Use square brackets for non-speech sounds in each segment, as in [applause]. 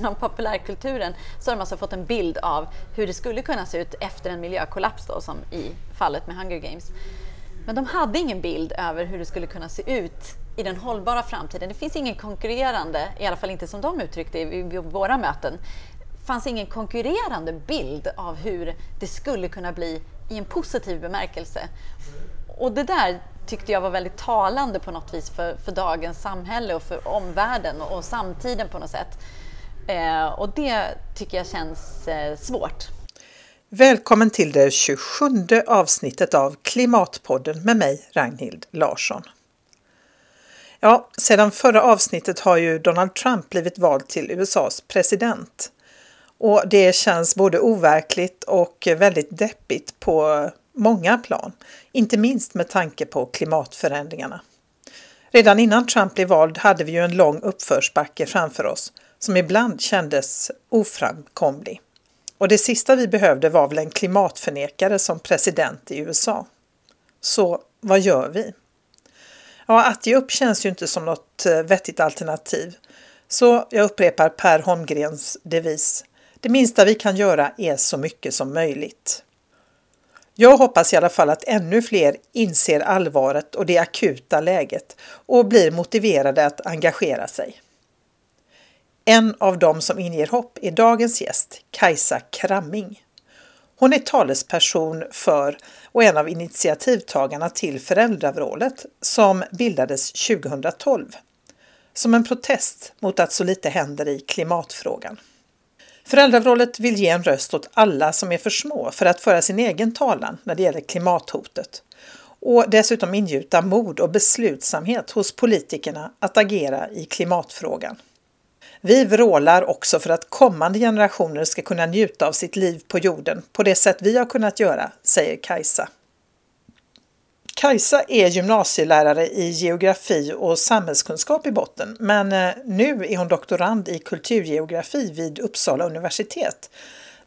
genom populärkulturen så har de alltså fått en bild av hur det skulle kunna se ut efter en miljökollaps då, som i fallet med Hunger Games. Men de hade ingen bild över hur det skulle kunna se ut i den hållbara framtiden. Det finns ingen konkurrerande, i alla fall inte som de uttryckte i våra möten, fanns ingen konkurrerande bild av hur det skulle kunna bli i en positiv bemärkelse. Och det där tyckte jag var väldigt talande på något vis för, för dagens samhälle och för omvärlden och, och samtiden på något sätt. Eh, och det tycker jag känns eh, svårt. Välkommen till det 27 avsnittet av Klimatpodden med mig, Ragnhild Larsson. Ja, sedan förra avsnittet har ju Donald Trump blivit vald till USAs president. Och det känns både overkligt och väldigt deppigt på många plan, inte minst med tanke på klimatförändringarna. Redan innan Trump blev vald hade vi ju en lång uppförsbacke framför oss som ibland kändes oframkomlig. Och det sista vi behövde var väl en klimatförnekare som president i USA. Så vad gör vi? Ja, att ge upp känns ju inte som något eh, vettigt alternativ. Så jag upprepar Per Holmgrens devis. Det minsta vi kan göra är så mycket som möjligt. Jag hoppas i alla fall att ännu fler inser allvaret och det akuta läget och blir motiverade att engagera sig. En av dem som inger hopp är dagens gäst, Kajsa Kramming. Hon är talesperson för och en av initiativtagarna till Föräldravrålet som bildades 2012 som en protest mot att så lite händer i klimatfrågan. Föräldravrålet vill ge en röst åt alla som är för små för att föra sin egen talan när det gäller klimathotet och dessutom ingjuta mod och beslutsamhet hos politikerna att agera i klimatfrågan. Vi vrålar också för att kommande generationer ska kunna njuta av sitt liv på jorden på det sätt vi har kunnat göra, säger Kajsa. Kajsa är gymnasielärare i geografi och samhällskunskap i botten, men eh, nu är hon doktorand i kulturgeografi vid Uppsala universitet,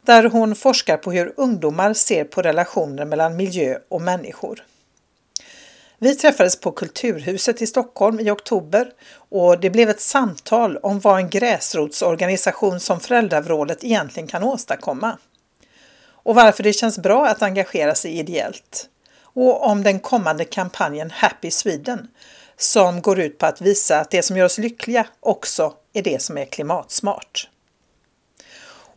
där hon forskar på hur ungdomar ser på relationer mellan miljö och människor. Vi träffades på Kulturhuset i Stockholm i oktober och det blev ett samtal om vad en gräsrotsorganisation som Föräldravrålet egentligen kan åstadkomma. Och varför det känns bra att engagera sig ideellt och om den kommande kampanjen Happy Sweden som går ut på att visa att det som gör oss lyckliga också är det som är klimatsmart.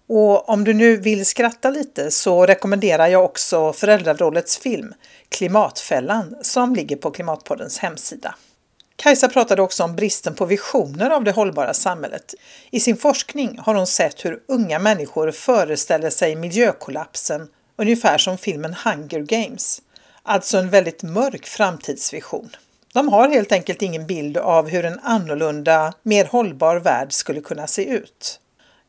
Och om du nu vill skratta lite så rekommenderar jag också föräldrarollets film Klimatfällan som ligger på Klimatpoddens hemsida. Kajsa pratade också om bristen på visioner av det hållbara samhället. I sin forskning har hon sett hur unga människor föreställer sig miljökollapsen ungefär som filmen Hunger Games. Alltså en väldigt mörk framtidsvision. De har helt enkelt ingen bild av hur en annorlunda, mer hållbar värld skulle kunna se ut.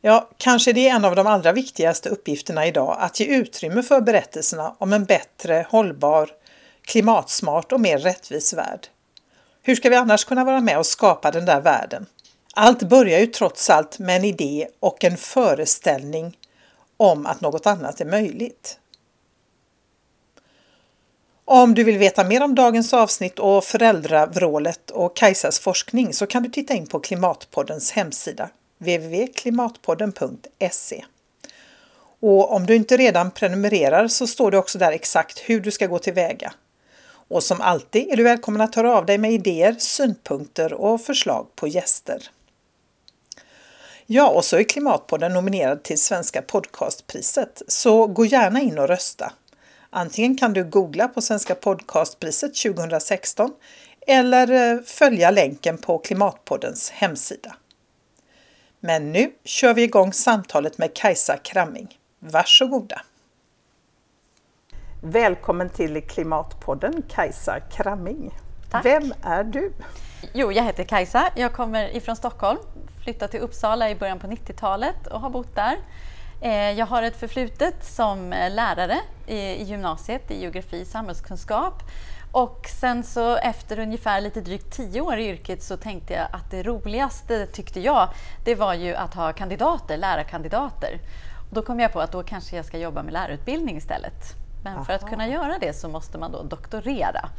Ja, kanske det är en av de allra viktigaste uppgifterna idag att ge utrymme för berättelserna om en bättre, hållbar, klimatsmart och mer rättvis värld. Hur ska vi annars kunna vara med och skapa den där världen? Allt börjar ju trots allt med en idé och en föreställning om att något annat är möjligt. Om du vill veta mer om dagens avsnitt och föräldravrålet och Kajsas forskning så kan du titta in på Klimatpoddens hemsida www.klimatpodden.se. Och om du inte redan prenumererar så står det också där exakt hur du ska gå tillväga. Och som alltid är du välkommen att höra av dig med idéer, synpunkter och förslag på gäster. Ja, och så är Klimatpodden nominerad till Svenska podcastpriset, så gå gärna in och rösta. Antingen kan du googla på Svenska podcastpriset 2016 eller eh, följa länken på Klimatpoddens hemsida. Men nu kör vi igång samtalet med Kajsa Kramming. Varsågoda! Välkommen till Klimatpodden Kajsa Kramming. Tack. Vem är du? Jo, jag heter Kajsa. Jag kommer ifrån Stockholm, flyttade till Uppsala i början på 90-talet och har bott där. Eh, jag har ett förflutet som lärare i gymnasiet i geografi och samhällskunskap och sen så efter ungefär lite drygt tio år i yrket så tänkte jag att det roligaste tyckte jag, det var ju att ha kandidater, lärarkandidater. Och då kom jag på att då kanske jag ska jobba med lärarutbildning istället. Men Aha. för att kunna göra det så måste man då doktorera.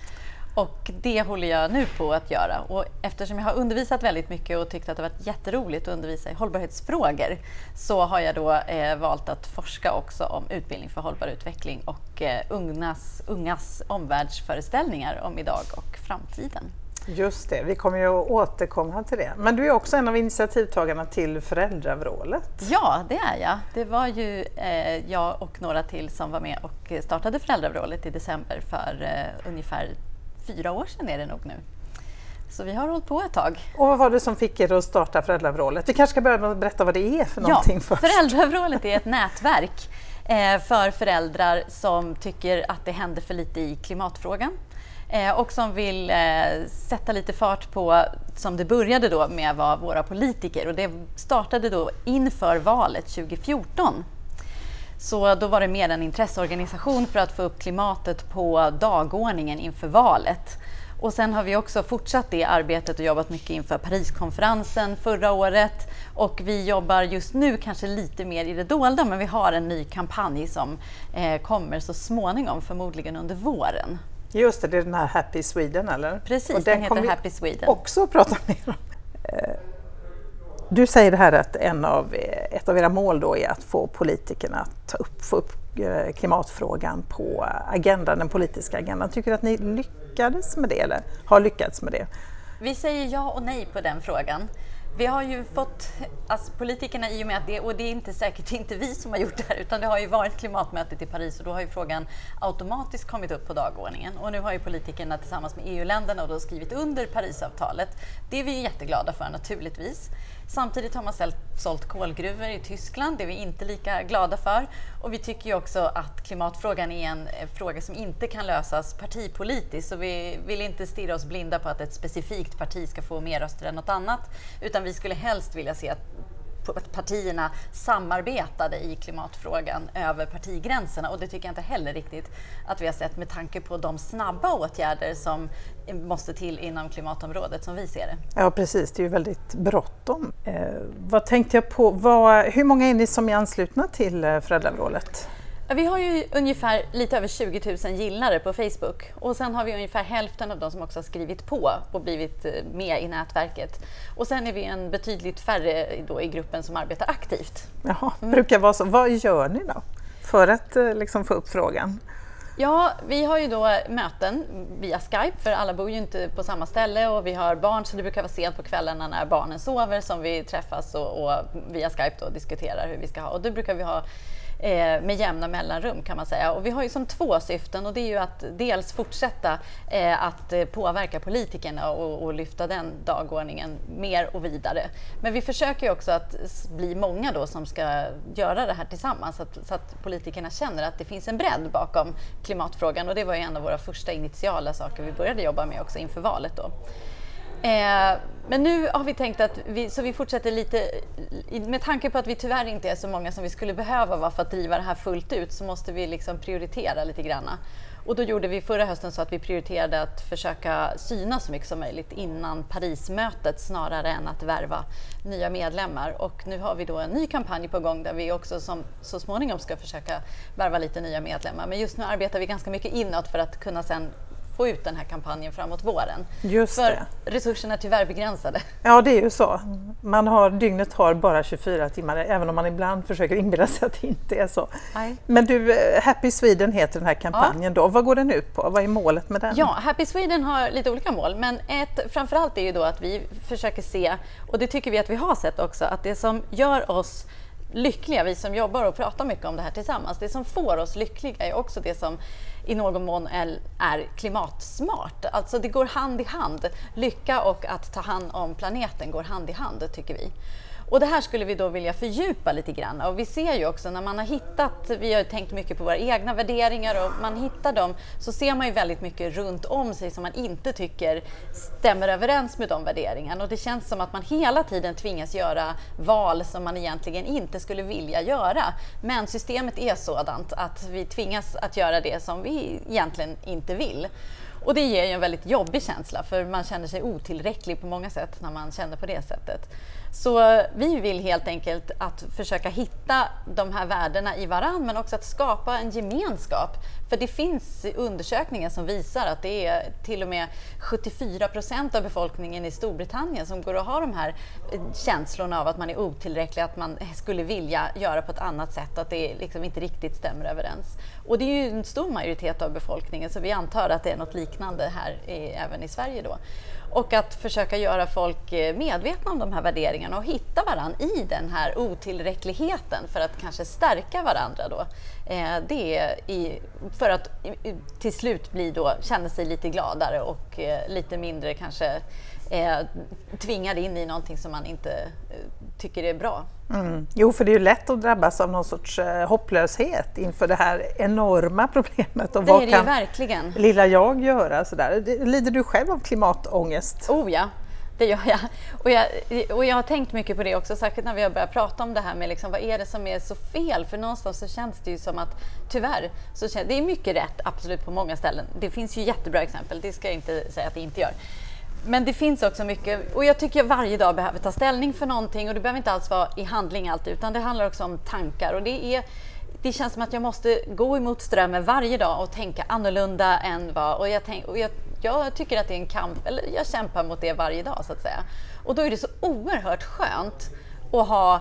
Och det håller jag nu på att göra. Och eftersom jag har undervisat väldigt mycket och tyckt att det varit jätteroligt att undervisa i hållbarhetsfrågor så har jag då eh, valt att forska också om utbildning för hållbar utveckling och eh, ungas, ungas omvärldsföreställningar om idag och framtiden. Just det, vi kommer ju att återkomma till det. Men du är också en av initiativtagarna till föräldravrålet. Ja, det är jag. Det var ju eh, jag och några till som var med och startade föräldravrålet i december för eh, ungefär fyra år sedan är det nog nu. Så vi har hållit på ett tag. Och vad var det som fick er att starta Föräldravrålet? Vi kanske ska börja med att berätta vad det är för någonting ja, först. Föräldravrålet är ett [laughs] nätverk eh, för föräldrar som tycker att det händer för lite i klimatfrågan eh, och som vill eh, sätta lite fart på, som det började då med var våra politiker och det startade då inför valet 2014. Så då var det mer en intresseorganisation för att få upp klimatet på dagordningen inför valet. Och sen har vi också fortsatt det arbetet och jobbat mycket inför Pariskonferensen förra året. Och vi jobbar just nu kanske lite mer i det dolda, men vi har en ny kampanj som eh, kommer så småningom, förmodligen under våren. Just det, det är den här Happy Sweden eller? Precis, och den, den heter Happy Sweden. också prata mer om. Du säger det här att en av, ett av era mål då är att få politikerna att ta upp, få upp eh, klimatfrågan på agendan, den politiska agendan. Tycker du att ni lyckades med det eller har lyckats med det? Vi säger ja och nej på den frågan. Vi har ju fått, alltså politikerna i och med att det, och det är inte säkert inte vi som har gjort det här, utan det har ju varit klimatmötet i Paris och då har ju frågan automatiskt kommit upp på dagordningen. Och nu har ju politikerna tillsammans med EU-länderna då skrivit under Parisavtalet. Det är vi jätteglada för naturligtvis. Samtidigt har man sålt kolgruvor i Tyskland, det är vi inte lika glada för. Och vi tycker ju också att klimatfrågan är en eh, fråga som inte kan lösas partipolitiskt. Så vi vill inte stirra oss blinda på att ett specifikt parti ska få mer röster än något annat. Utan vi skulle helst vilja se att partierna samarbetade i klimatfrågan över partigränserna och det tycker jag inte heller riktigt att vi har sett med tanke på de snabba åtgärder som måste till inom klimatområdet som vi ser det. Ja precis, det är ju väldigt bråttom. Eh, vad tänkte jag på, vad, hur många är ni som är anslutna till eh, Föräldrarådet? Vi har ju ungefär lite över 20 000 gillare på Facebook och sen har vi ungefär hälften av de som också har skrivit på och blivit eh, med i nätverket. Och sen är vi en betydligt färre då i gruppen som arbetar aktivt. Jaha, mm. brukar vara så. Vad gör ni då för att eh, liksom få upp frågan? Ja, vi har ju då möten via Skype för alla bor ju inte på samma ställe och vi har barn så det brukar vara sent på kvällarna när barnen sover som vi träffas och, och via Skype då diskuterar hur vi ska ha. Och då brukar vi ha eh, med jämna mellanrum kan man säga. Och vi har ju som två syften och det är ju att dels fortsätta eh, att eh, påverka politikerna och, och, lyfta den dagordningen mer och vidare. Men vi försöker ju också att bli många då som ska göra det här tillsammans så att, så att politikerna känner att det finns en bredd bakom klimatfrågan och det var ju en av våra första initiala saker vi började jobba med också inför valet. Då. Eh, men nu har vi tänkt att vi, så vi fortsätter lite, med tanke på att vi tyvärr inte är så många som vi skulle behöva vara för att driva det här fullt ut så måste vi liksom prioritera lite granna. Och då gjorde vi förra hösten så att vi prioriterade att försöka synas så mycket som möjligt innan Parismötet snarare än att värva nya medlemmar. Och nu har vi då en ny kampanj på gång där vi också som, så småningom ska försöka värva lite nya medlemmar. Men just nu arbetar vi ganska mycket inåt för att kunna sen få ut den här kampanjen framåt våren. Just För det. resurserna är tyvärr begränsade. Ja, det är ju så. Man har, dygnet har bara 24 timmar, även om man ibland försöker inbilla sig att det inte är så. Nej. Men du, eh, Happy Sweden heter den här kampanjen ja. då. Vad går den ut på? Vad är målet med den? Ja, Happy Sweden har lite olika mål, men ett framförallt är ju då att vi försöker se, och det tycker vi att vi har sett också, att det som gör oss lyckliga, vi som jobbar och pratar mycket om det här tillsammans. Det som får oss lyckliga är också det som i någon mån är, klimatsmart. Alltså det går hand i hand. Lycka och att ta hand om planeten går hand i hand, tycker vi. Och det här skulle vi då vilja fördjupa lite grann och vi ser ju också när man har hittat, vi har tänkt mycket på våra egna värderingar och man hittar dem så ser man ju väldigt mycket runt om sig som man inte tycker stämmer överens med de värderingarna och det känns som att man hela tiden tvingas göra val som man egentligen inte skulle vilja göra. Men systemet är sådant att vi tvingas att göra det som vi egentligen inte vill. Och det ger ju en väldigt jobbig känsla för man känner sig otillräcklig på många sätt när man känner på det sättet. Så vi vill helt enkelt att försöka hitta de här värdena i varann men också att skapa en gemenskap. För det finns undersökningar som visar att det är till och med 74 procent av befolkningen i Storbritannien som går och har de här eh, känslorna av att man är otillräcklig, att man skulle vilja göra på ett annat sätt, att det liksom inte riktigt stämmer överens. Och det är ju en stor majoritet av befolkningen så vi antar att det är något liknande här i, även i Sverige då. Och att försöka göra folk eh, medvetna om de här värderingarna och hitta varandra i den här otillräckligheten för att kanske stärka varandra. Då. Eh, det är i, för att till slut bli då, känna sig lite gladare och eh, lite mindre kanske eh, tvingad in i någonting som man inte eh, tycker är bra. Mm. Jo, för det är ju lätt att drabbas av någon sorts eh, hopplöshet inför det här enorma problemet. Och det vad kan verkligen. lilla jag göra? Sådär. Lider du själv av klimatångest? Oh ja, det gör jag. Och, jag. och jag har tänkt mycket på det också, särskilt när vi har börjat prata om det här med liksom, vad är det som är så fel? För någonstans så känns det ju som att tyvärr, så känns, det är mycket rätt absolut på många ställen. Det finns ju jättebra exempel, det ska jag inte säga att det inte gör. Men det finns också mycket, och jag tycker varje dag behöver ta ställning för någonting och det behöver inte alls vara i handling alltid, utan det handlar också om tankar. Och det, är, det känns som att jag måste gå emot strömmen varje dag och tänka annorlunda än vad... Och jag, tänk, och jag, jag tycker att det är en kamp, eller jag kämpar mot det varje dag så att säga. Och då är det så oerhört skönt att ha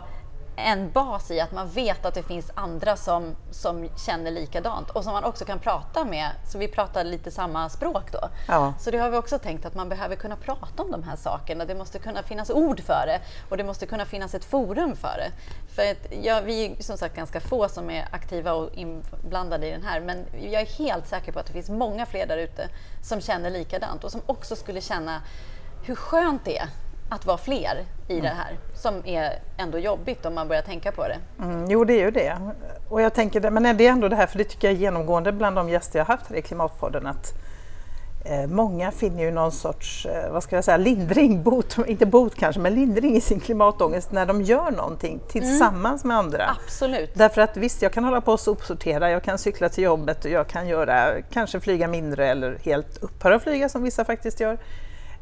en bas i att man vet att det finns andra som, som känner likadant och som man också kan prata med, så vi pratar lite samma språk då. Ja. Så det har vi också tänkt att man behöver kunna prata om de här sakerna. Det måste kunna finnas ord för det och det måste kunna finnas ett forum för det. För att, ja, vi är som sagt ganska få som är aktiva och inblandade i den här, men jag är helt säker på att det finns många fler där ute som känner likadant och som också skulle känna hur skönt det är att vara fler i mm. det här som är ändå jobbigt om man börjar tänka på det. Mm, jo, det är ju det. Och jag tänker, men det är ändå det här, för det tycker jag är genomgående bland de gäster jag haft här i Klimatpodden, att eh, många finner ju någon sorts, eh, vad ska jag säga, lindring, bot, inte bot kanske, men lindring i sin klimatångest när de gör någonting tillsammans mm. med andra. Absolut. Därför att visst, jag kan hålla på och sopsortera, jag kan cykla till jobbet och jag kan göra, kanske flyga mindre eller helt upphöra flyga som vissa faktiskt gör.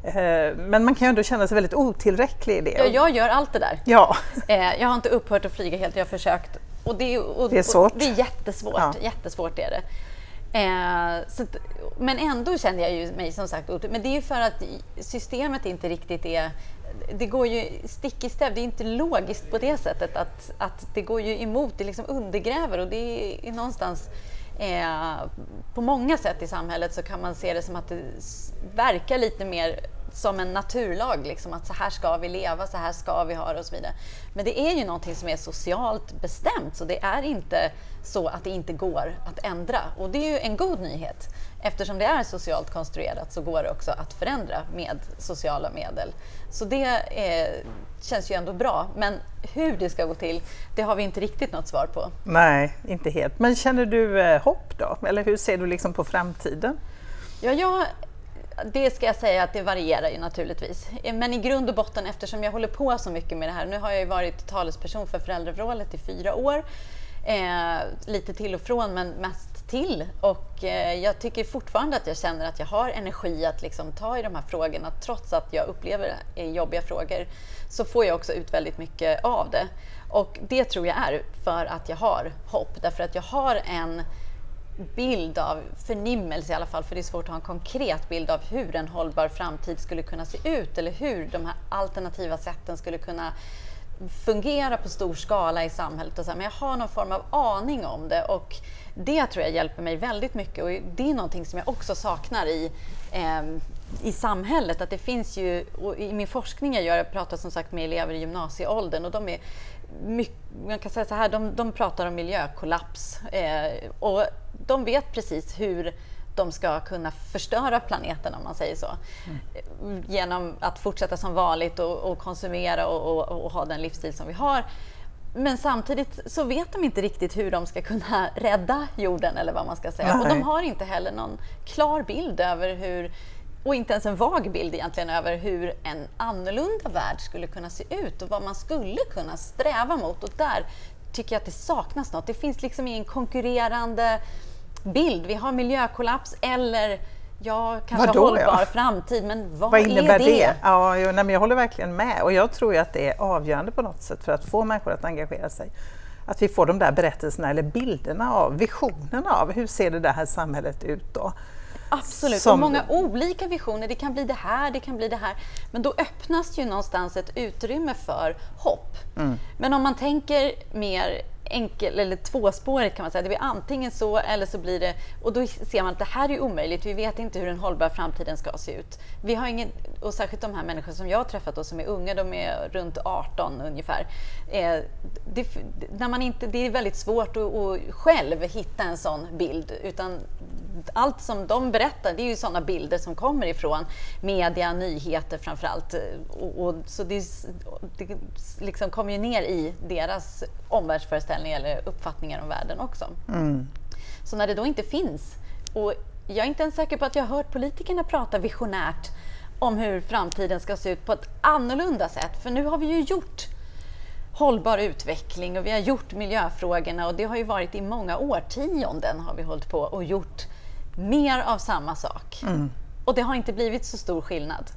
Eh, men man kan ju ändå känna sig väldigt otillräcklig i det. Ja, jag gör allt det där. Ja. Eh, jag har inte upphört att flyga helt, jag har försökt. Och det, är, och, det är svårt. det är jättesvårt, ja. jättesvårt är det. Eh, så, men ändå känner jag ju mig som sagt Men det är ju för att systemet inte riktigt är... Det går ju stick i stäv, det är inte logiskt på det sättet att, att det går ju emot, det liksom undergräver och det är någonstans Eh, på många sätt i samhället så kan man se det som att det verkar lite mer som en naturlag, liksom, att så här ska vi leva, så här ska vi ha det och så vidare. Men det är ju någonting som är socialt bestämt, så det är inte så att det inte går att ändra. Och det är ju en god nyhet. Eftersom det är socialt konstruerat så går det också att förändra med sociala medel. Så det är, känns ju ändå bra. Men hur det ska gå till, det har vi inte riktigt något svar på. Nej, inte helt. Men känner du eh, hopp då? Eller hur ser du liksom på framtiden? Ja, jag, det ska jag säga att det varierar ju naturligtvis. Men i grund och botten, eftersom jag håller på så mycket med det här. Nu har jag ju varit talesperson för föräldrarådet i fyra år. Eh, lite till och från, men mest till. Och eh, jag tycker fortfarande att jag känner att jag har energi att liksom ta i de här frågorna. Trots att jag upplever det är jobbiga frågor så får jag också ut väldigt mycket av det. Och det tror jag är för att jag har hopp. Därför att jag har en bild av, förnimmelse i alla fall, för det är svårt att ha en konkret bild av hur en hållbar framtid skulle kunna se ut eller hur de här alternativa sätten skulle kunna fungera på stor skala i samhället. Och så här, men jag har någon form av aning om det och det tror jag hjälper mig väldigt mycket och det är någonting som jag också saknar i, eh, i samhället. Att det finns ju, I min forskning jag gör, jag pratar som sagt med elever i gymnasieåldern och de är mycket, man kan säga så här, de, de pratar om miljökollaps eh, och de vet precis hur de ska kunna förstöra planeten om man säger så. Mm. Genom att fortsätta som vanligt och, och konsumera och, och, och, ha den livsstil som vi har. Men samtidigt så vet de inte riktigt hur de ska kunna [laughs] rädda jorden eller vad man ska säga. Nej. Och de har inte heller någon klar bild över hur och inte ens en vag bild egentligen över hur en annorlunda värld skulle kunna se ut och vad man skulle kunna sträva mot. Och där tycker jag att det saknas något. Det finns liksom ingen konkurrerande bild. Vi har miljökollaps eller Ja, kanske Vadå, hållbar ja? framtid, men vad, Vad innebär är det? det? Ja, jo, nej, men jag håller verkligen med och jag tror att det är avgörande på något sätt för att få människor att engagera sig. Att vi får de där berättelserna eller bilderna av, visionerna av hur ser det här samhället ut då? Absolut, Som- och många olika visioner. Det kan bli det här, det kan bli det här. Men då öppnas ju någonstans ett utrymme för hopp. Mm. Men om man tänker mer enkel eller tvåspårigt kan man säga, det blir antingen så eller så blir det, och då ser man att det här är omöjligt, vi vet inte hur den hållbara framtiden ska se ut. Vi har ingen, och särskilt de här människorna som jag har träffat då, som är unga, de är runt 18 ungefär. Eh, det, när man inte, det är väldigt svårt att, att själv hitta en sån bild, utan allt som de berättar det är ju sådana bilder som kommer ifrån media, nyheter framförallt. Och, och, så det, det liksom kommer ju ner i deras omvärldsföreställning eller uppfattningar om världen också. Så när det då inte finns, och jag är inte ens säker på att jag har hört politikerna prata visionärt om hur framtiden ska se ut på ett annorlunda sätt. För nu har vi ju gjort hållbar utveckling och vi har gjort miljöfrågorna och det har ju varit i många årtionden har vi hållit på och gjort mer av samma sak. Och det har inte blivit så stor skillnad.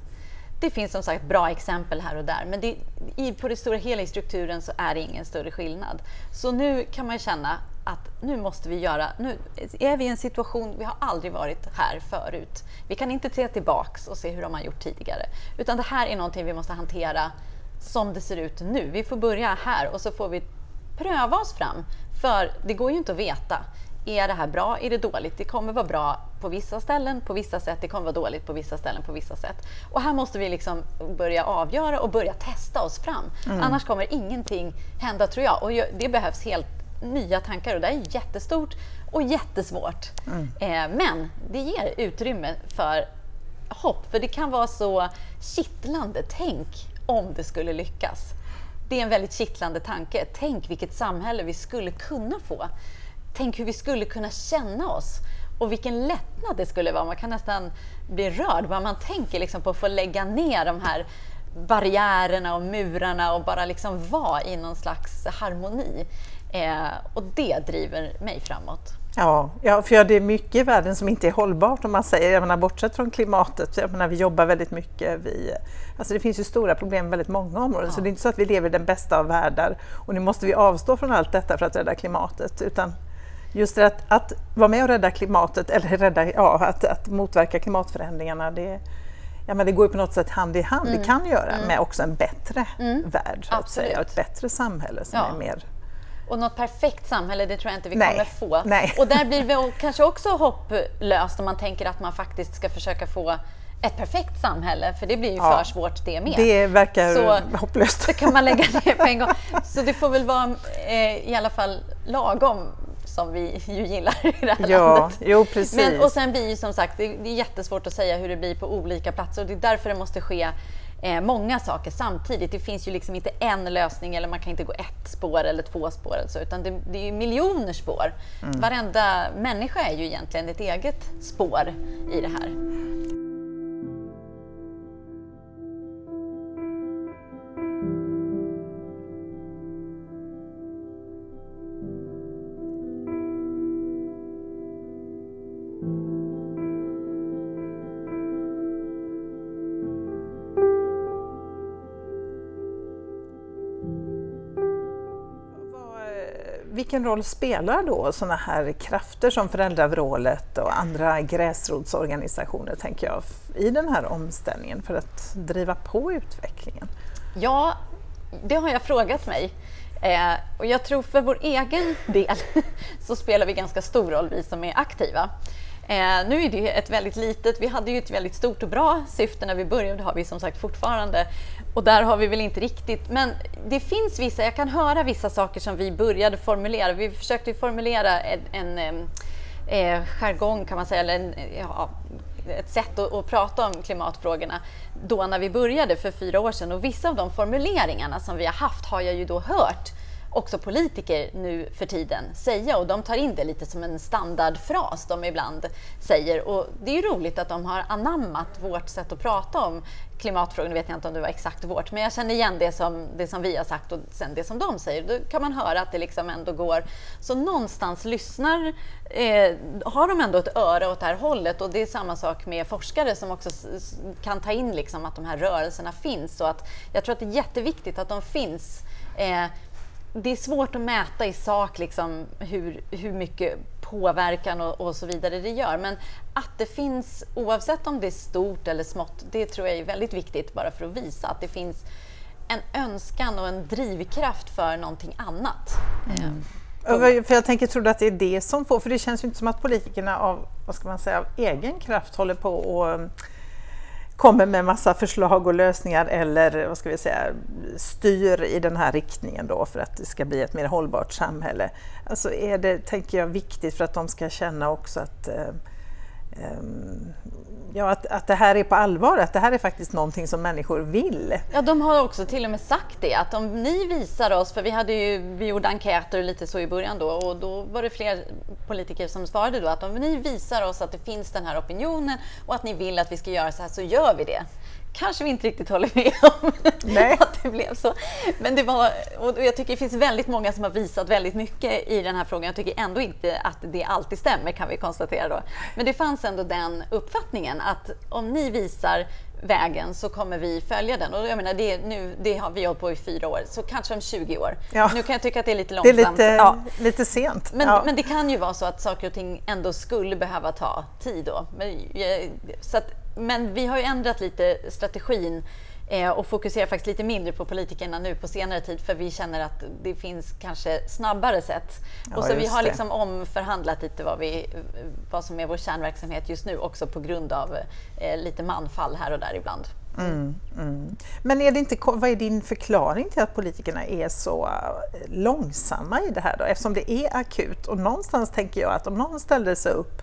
Det finns som sagt bra exempel här och där men det, i, på det stora hela i strukturen så är det ingen större skillnad. Så nu kan man känna att nu måste vi göra, nu är vi i en situation, vi har aldrig varit här förut. Vi kan inte se tillbaks och se hur de har gjort tidigare. Utan det här är någonting vi måste hantera som det ser ut nu. Vi får börja här och så får vi pröva oss fram. För det går ju inte att veta. Är det här bra? Är det dåligt? Det kommer vara bra på vissa ställen, på vissa sätt. Det kommer vara dåligt på vissa ställen, på vissa sätt. Och här måste vi liksom börja avgöra och börja testa oss fram. Annars kommer ingenting hända, tror jag. Och det behövs helt nya tankar och det är jättestort och jättesvårt. Eh, men det ger utrymme för hopp, för det kan vara så kittlande. Tänk om det skulle lyckas. Det är en väldigt kittlande tanke. Tänk vilket samhälle vi skulle kunna få. Tänk hur vi skulle kunna känna oss och vilken lättnad det skulle vara. Man kan nästan bli rörd bara man tänker liksom på att få lägga ner de här barriärerna och murarna och bara liksom vara i någon slags harmoni. Eh, och det driver mig framåt. Ja, ja, för ja, det är mycket i världen som inte är hållbart om man säger, jag menar, bortsett från klimatet, jag menar, vi jobbar väldigt mycket, vi, alltså det finns ju stora problem i väldigt många områden så det är inte så att vi lever i den bästa av världar och nu måste vi avstå från allt detta för att rädda klimatet utan just det att, att vara med och rädda klimatet eller rädda, ja, att, att motverka klimatförändringarna det, ja, men det går ju på något sätt hand i hand, det kan göra med också en bättre värld så att säga, och ett bättre samhälle som Ja. är mer Och något perfekt samhälle, det tror jag inte vi Nej, kommer få. nej. Och där blir vi kanske också hopplöst om man tänker att man faktiskt ska försöka få ett perfekt samhälle, för det blir ju Ja. för svårt det med. Det verkar Så- hopplöst. Det kan man lägga ner på en gång. [laughs] Så det får väl vara eh, i alla fall lagom som vi ju gillar i det här Ja, landet. jo precis. Men, och sen blir ju som sagt, det, det är jättesvårt att säga hur det blir på olika platser och det är därför det måste ske eh, många saker samtidigt. Det finns ju liksom inte en lösning eller man kan inte gå ett spår eller två spår eller så, utan det, det är ju miljoner spår. Mm. Varenda människa är ju egentligen ett eget spår i det här. Vilken roll spelar då sådana här krafter som föräldravrålet och andra gräsrotsorganisationer tänker jag, i den här omställningen för att driva på utvecklingen? Ja, det har jag frågat mig. Eh, och jag tror för vår egen del [laughs] så spelar vi ganska stor roll, vi som är aktiva. Eh, nu är det ett väldigt litet, vi hade ju ett väldigt stort och bra syfte när vi började, det har vi som sagt fortfarande. Och där har vi väl inte riktigt, men det finns vissa, jag kan höra vissa saker som vi började formulera. Vi försökte formulera en, en en eh, jargong kan man säga, eller en, ja, ett sätt att, att prata om klimatfrågorna då när vi började för fyra år sedan. Och vissa av de formuleringarna som vi har haft har jag ju då hört också politiker nu för tiden säga och de tar in det lite som en standardfras de ibland säger. Och det är ju roligt att de har anammat vårt sätt att prata om klimatfrågan, nu vet jag inte om det var exakt vårt, men jag känner igen det som, det som vi har sagt och sen det som de säger. Då kan man höra att det liksom ändå går. Så någonstans lyssnar, eh, har de ändå ett öra åt det här hållet och det är samma sak med forskare som också kan ta in liksom att de här rörelserna finns. Och att, jag tror att det är jätteviktigt att de finns. Eh, det är svårt att mäta i sak liksom hur, hur mycket påverkan och, och, så vidare det gör. Men att det finns, oavsett om det är stort eller smått, det tror jag är väldigt viktigt bara för att visa att det finns en önskan och en drivkraft för någonting annat. Mm. Mm. För jag tänker, tror du att det är det som får, för det känns ju inte som att politikerna av, vad ska man säga, av egen kraft håller på och kommer med massa förslag och lösningar eller vad ska vi säga, styr i den här riktningen då för att det ska bli ett mer hållbart samhälle. Alltså är det, tänker jag, viktigt för att de ska känna också att eh, ehm, ja, att, att det här är på allvar, att det här är faktiskt någonting som människor vill. Ja, de har också till och med sagt det, att om ni visar oss, för vi, hade ju, vi gjorde enkäter lite så i början då, och då var det fler politiker som svarade då att om ni visar oss att det finns den här opinionen och att ni vill att vi ska göra så här, så gör vi det kanske vi inte riktigt håller med [laughs] om Nej. att det blev så. Men det var, och jag tycker det finns väldigt många som har visat väldigt mycket i den här frågan. Jag tycker ändå inte att det alltid stämmer kan vi konstatera då. Men det fanns ändå den uppfattningen att om ni visar vägen så kommer vi följa den. Och jag menar, det, nu, det har vi hållit på i fyra år, så kanske om 20 år. Ja. Nu kan jag tycka att det är lite långsamt. Det är lite, ja. lite sent. Men, ja. men det kan ju vara så att saker och ting ändå skulle behöva ta tid då. Men, så att, men vi har ju ändrat lite strategin eh, och fokuserar faktiskt lite mindre på politikerna nu på senare tid för vi känner att det finns kanske snabbare sätt. Ja, och så vi har liksom omförhandlat lite vad, vi, vad som är vår kärnverksamhet just nu också på grund av eh, lite manfall här och där ibland. Mm, mm. Men är det inte, vad är din förklaring till att politikerna är så eh, långsamma i det här då? Eftersom det är akut och någonstans tänker jag att om någon ställde sig upp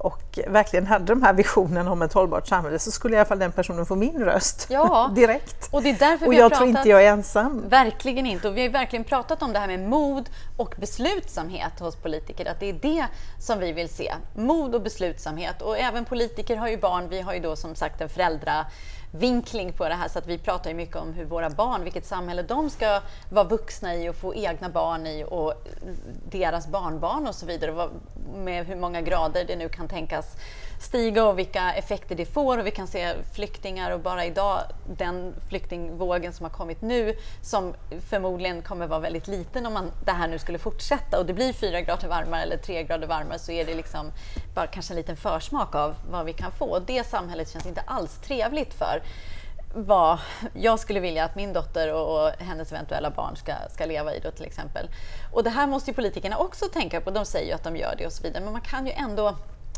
och verkligen hade de här visionerna om ett hållbart samhälle så skulle i alla fall den personen få min röst ja, [laughs] direkt. Och, det är därför och vi jag har tror pratat, inte jag är ensam. Verkligen inte. Och vi har verkligen pratat om det här med mod och beslutsamhet hos politiker. Att det är det som vi vill se. Mod och beslutsamhet. Och även politiker har ju barn. Vi har ju då som sagt en föräldra vinkling på det här så att vi pratar ju mycket om hur våra barn, vilket samhälle de ska vara vuxna i och få egna barn i och deras barnbarn och så vidare med hur många grader det nu kan tänkas stiga och vilka effekter det får. Och vi kan se flyktingar och bara idag den flyktingvågen som har kommit nu som förmodligen kommer vara väldigt liten om man, det här nu skulle fortsätta och det blir fyra grader varmare eller tre grader varmare så är det liksom bara kanske en liten försmak av vad vi kan få. Och det samhället känns inte alls trevligt för vad jag skulle vilja att min dotter och, hennes eventuella barn ska, ska leva i då till exempel. Och det här måste ju politikerna också tänka på. De säger ju att de gör det och så vidare, men man kan ju ändå...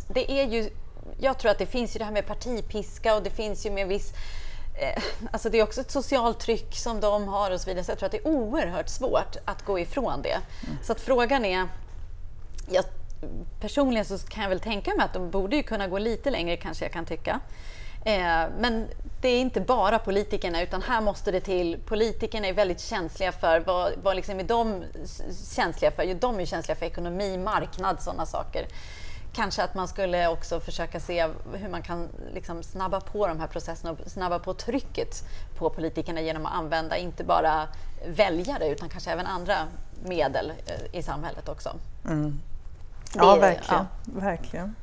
Det är ju jag tror att det finns ju det här med partipiska och det finns ju med viss eh, Alltså det är också ett socialt tryck som de har och så vidare. Så jag tror att det är oerhört svårt att gå ifrån det. Mm. Så att frågan är... Jag, personligen så kan jag väl tänka mig att de borde ju kunna gå lite längre kanske jag kan tycka. Eh, men det är inte bara politikerna utan här måste det till. Politikerna är väldigt känsliga för vad, vad liksom är de känsliga för? Jo, de är känsliga för ekonomi, marknad, sådana saker kanske att man skulle också försöka se hur man kan liksom snabba på de här processerna och snabba på trycket på politikerna genom att använda inte bara väljare utan kanske även andra medel eh, i samhället också. Mm. Ja, det, verkligen, ja. verkligen.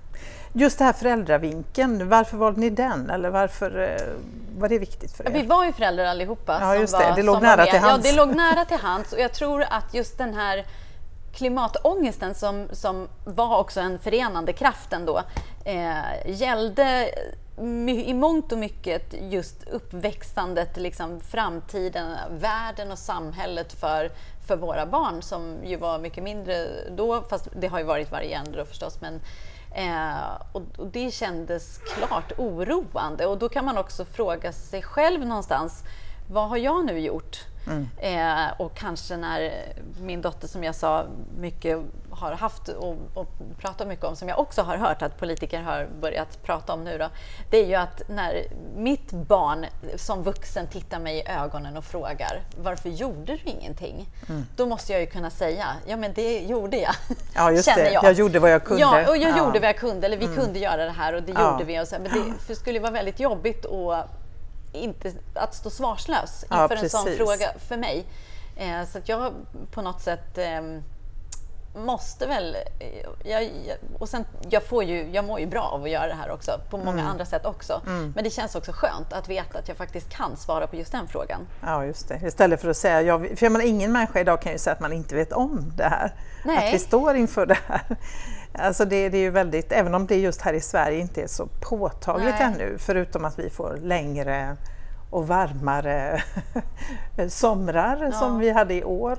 Just det här föräldravinkeln, varför valde ni den? Eller varför eh, var det viktigt för er? Vi var ju föräldrar allihopa. Ja, just det. Var, det låg nära till hands. Ja, det låg nära till hands och jag tror att just den här klimatångesten som, som var också en förenande kraft ändå eh, gällde i mångt och mycket just uppväxtandet, liksom framtiden, världen och samhället för, för våra barn som ju var mycket mindre då, fast det har ju varit varierande då förstås. Men, eh, och, och, det kändes klart oroande och då kan man också fråga sig själv någonstans, vad har jag nu gjort? Mm. Eh, och kanske när min dotter, som jag sa, mycket har haft och, och pratat mycket om, som jag också har hört att politiker har börjat prata om nu, då, det är ju att när mitt barn som vuxen tittar mig i ögonen och frågar varför gjorde du ingenting? Mm. Då måste jag ju kunna säga, ja men det gjorde jag. Ja, just det. Jag. jag. gjorde vad jag kunde. Ja, och jag ja. gjorde vad jag kunde, eller vi mm. kunde göra det här och det ja. gjorde vi. Och så, men det skulle vara väldigt jobbigt att, inte, att stå svarslös inför ja, en sån fråga för mig. Eh, så att jag på något sätt eh, måste väl... Jag, och sen, jag, får ju, jag mår ju bra av att göra det här också, på många mm. andra sätt också. Mm. Men det känns också skönt att veta att jag faktiskt kan svara på just den frågan. Ja, just det. Istället för att säga... Jag, för jag menar, ingen människa idag kan ju säga att man inte vet om det här. Nej. Att vi står inför det här. Alltså det, det, är ju väldigt, även om det just här i Sverige inte är så påtagligt Nej. ännu, förutom att vi får längre och varmare [laughs] somrar ja. som vi hade i år.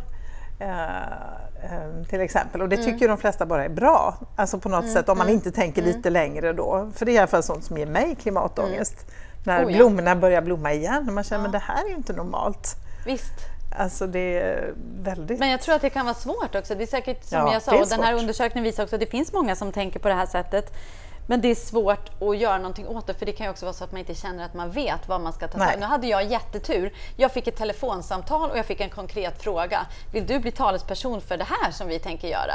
Uh, till exempel. Och det tycker mm. de flesta bara är bra. Alltså på något mm. sätt om man mm. inte tänker mm. lite längre då. För det är i alla fall sånt som ger mig klimatångest. Mm. När oh, ja. blommorna börjar blomma igen och man känner att ja. det här är inte normalt. Visst. Alltså det är väldigt... Men jag tror att det kan vara svårt också. Det är säkert som ja, jag sa, och den här undersökningen visar också att det finns många som tänker på det här sättet. Men det är svårt att göra någonting åt det för det kan ju också vara så att man inte känner att man vet vad man ska ta tag i. Nu hade jag jättetur. Jag fick ett telefonsamtal och jag fick en konkret fråga. Vill du bli talesperson för det här som vi tänker göra?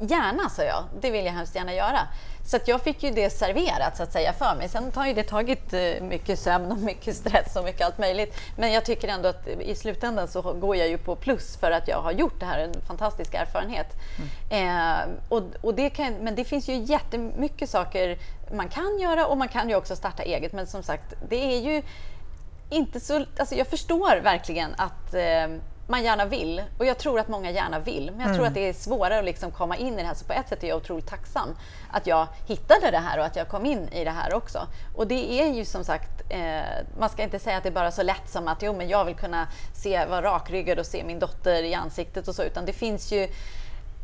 Gärna, sa jag. Det vill jag hemskt gärna göra. Så att jag fick ju det serverat så att säga för mig. Sen har ju det tagit eh, mycket sömn och [laughs] mycket stress och mycket allt möjligt. Men jag tycker ändå att i slutändan så går jag ju på plus för att jag har gjort det här, en fantastisk erfarenhet. Mm. Eh, och, och det kan, men det finns ju jättemycket saker man kan göra och man kan ju också starta eget. Men som sagt, det är ju inte så... Alltså jag förstår verkligen att eh, man gärna vill. Och jag tror att många gärna vill. Men jag mm. tror att det är svårare att liksom komma in i det här. Så på ett sätt är jag otroligt tacksam att jag hittade det här och att jag kom in i det här också. Och det är ju som sagt, eh, man ska inte säga att det är bara så lätt som att jo, men jag vill kunna se, vara rakryggad och se min dotter i ansiktet och så, utan det finns ju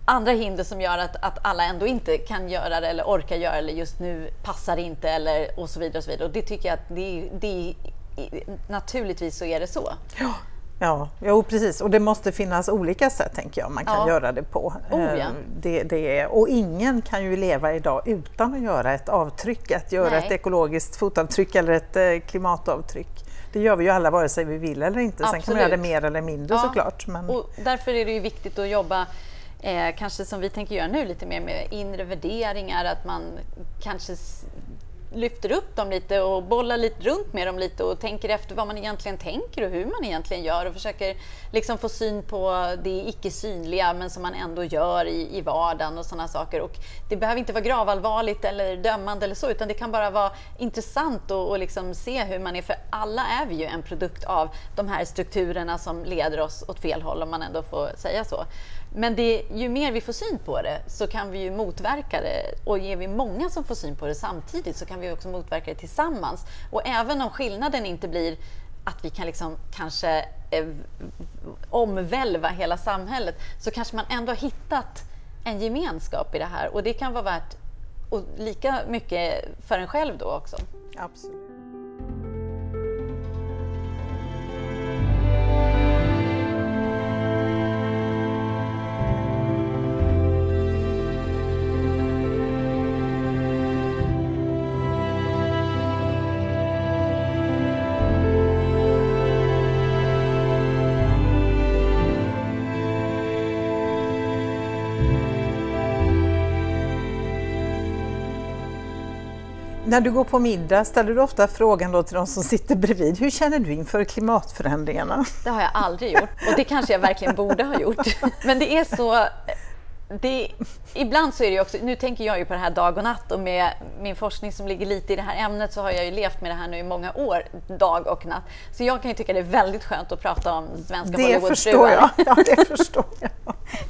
andra hinder som gör att, att alla ändå inte kan göra det eller orkar göra det eller just nu passar inte eller och så vidare. Och så vidare. Och det tycker jag att det, det, naturligtvis så är det så. Ja. Ja, jo, precis. Och det måste finnas olika sätt tänker jag man kan ja. göra det på. Oh, ja. Eh, det, det är, och ingen kan ju leva idag utan att göra ett avtryck, att göra Nej. ett ekologiskt fotavtryck eller ett eh, klimatavtryck. Det gör vi ju alla vare sig vi vill eller inte. Absolut. Sen kan man göra det mer eller mindre ja. såklart. Men... Och därför är det ju viktigt att jobba Eh, kanske som vi tänker göra nu, lite mer med inre värderingar, att man kanske lyfter upp dem lite och bollar lite runt med dem lite och tänker efter vad man egentligen tänker och hur man egentligen gör och försöker liksom få syn på det icke synliga men som man ändå gör i, i vardagen och sådana saker. Och det behöver inte vara gravallvarligt eller dömande eller så utan det kan bara vara intressant att och liksom se hur man är för alla är vi ju en produkt av de här strukturerna som leder oss åt fel håll om man ändå får säga så. Men det, ju mer vi får syn på det så kan vi ju motverka det och ger vi många som får syn på det samtidigt så kan kan vi också motverka det tillsammans. Och även om skillnaden inte blir att vi kan liksom kanske eh, omvälva hela samhället så kanske man ändå har hittat en gemenskap i det här och det kan vara värt och lika mycket för en själv då också. Absolut. När du går på middag ställer du ofta frågan då till de som sitter bredvid, hur känner du inför klimatförändringarna? Det har jag aldrig gjort och det kanske jag verkligen borde ha gjort. [laughs] Men det är så det, ibland så är det också, nu tänker jag ju på det här dag och natt och med min forskning som ligger lite i det här ämnet så har jag ju levt med det här nu i många år, dag och natt. Så jag kan ju tycka det är väldigt skönt att prata om svenska Hollywoodfruar. Ja, det [laughs] förstår jag.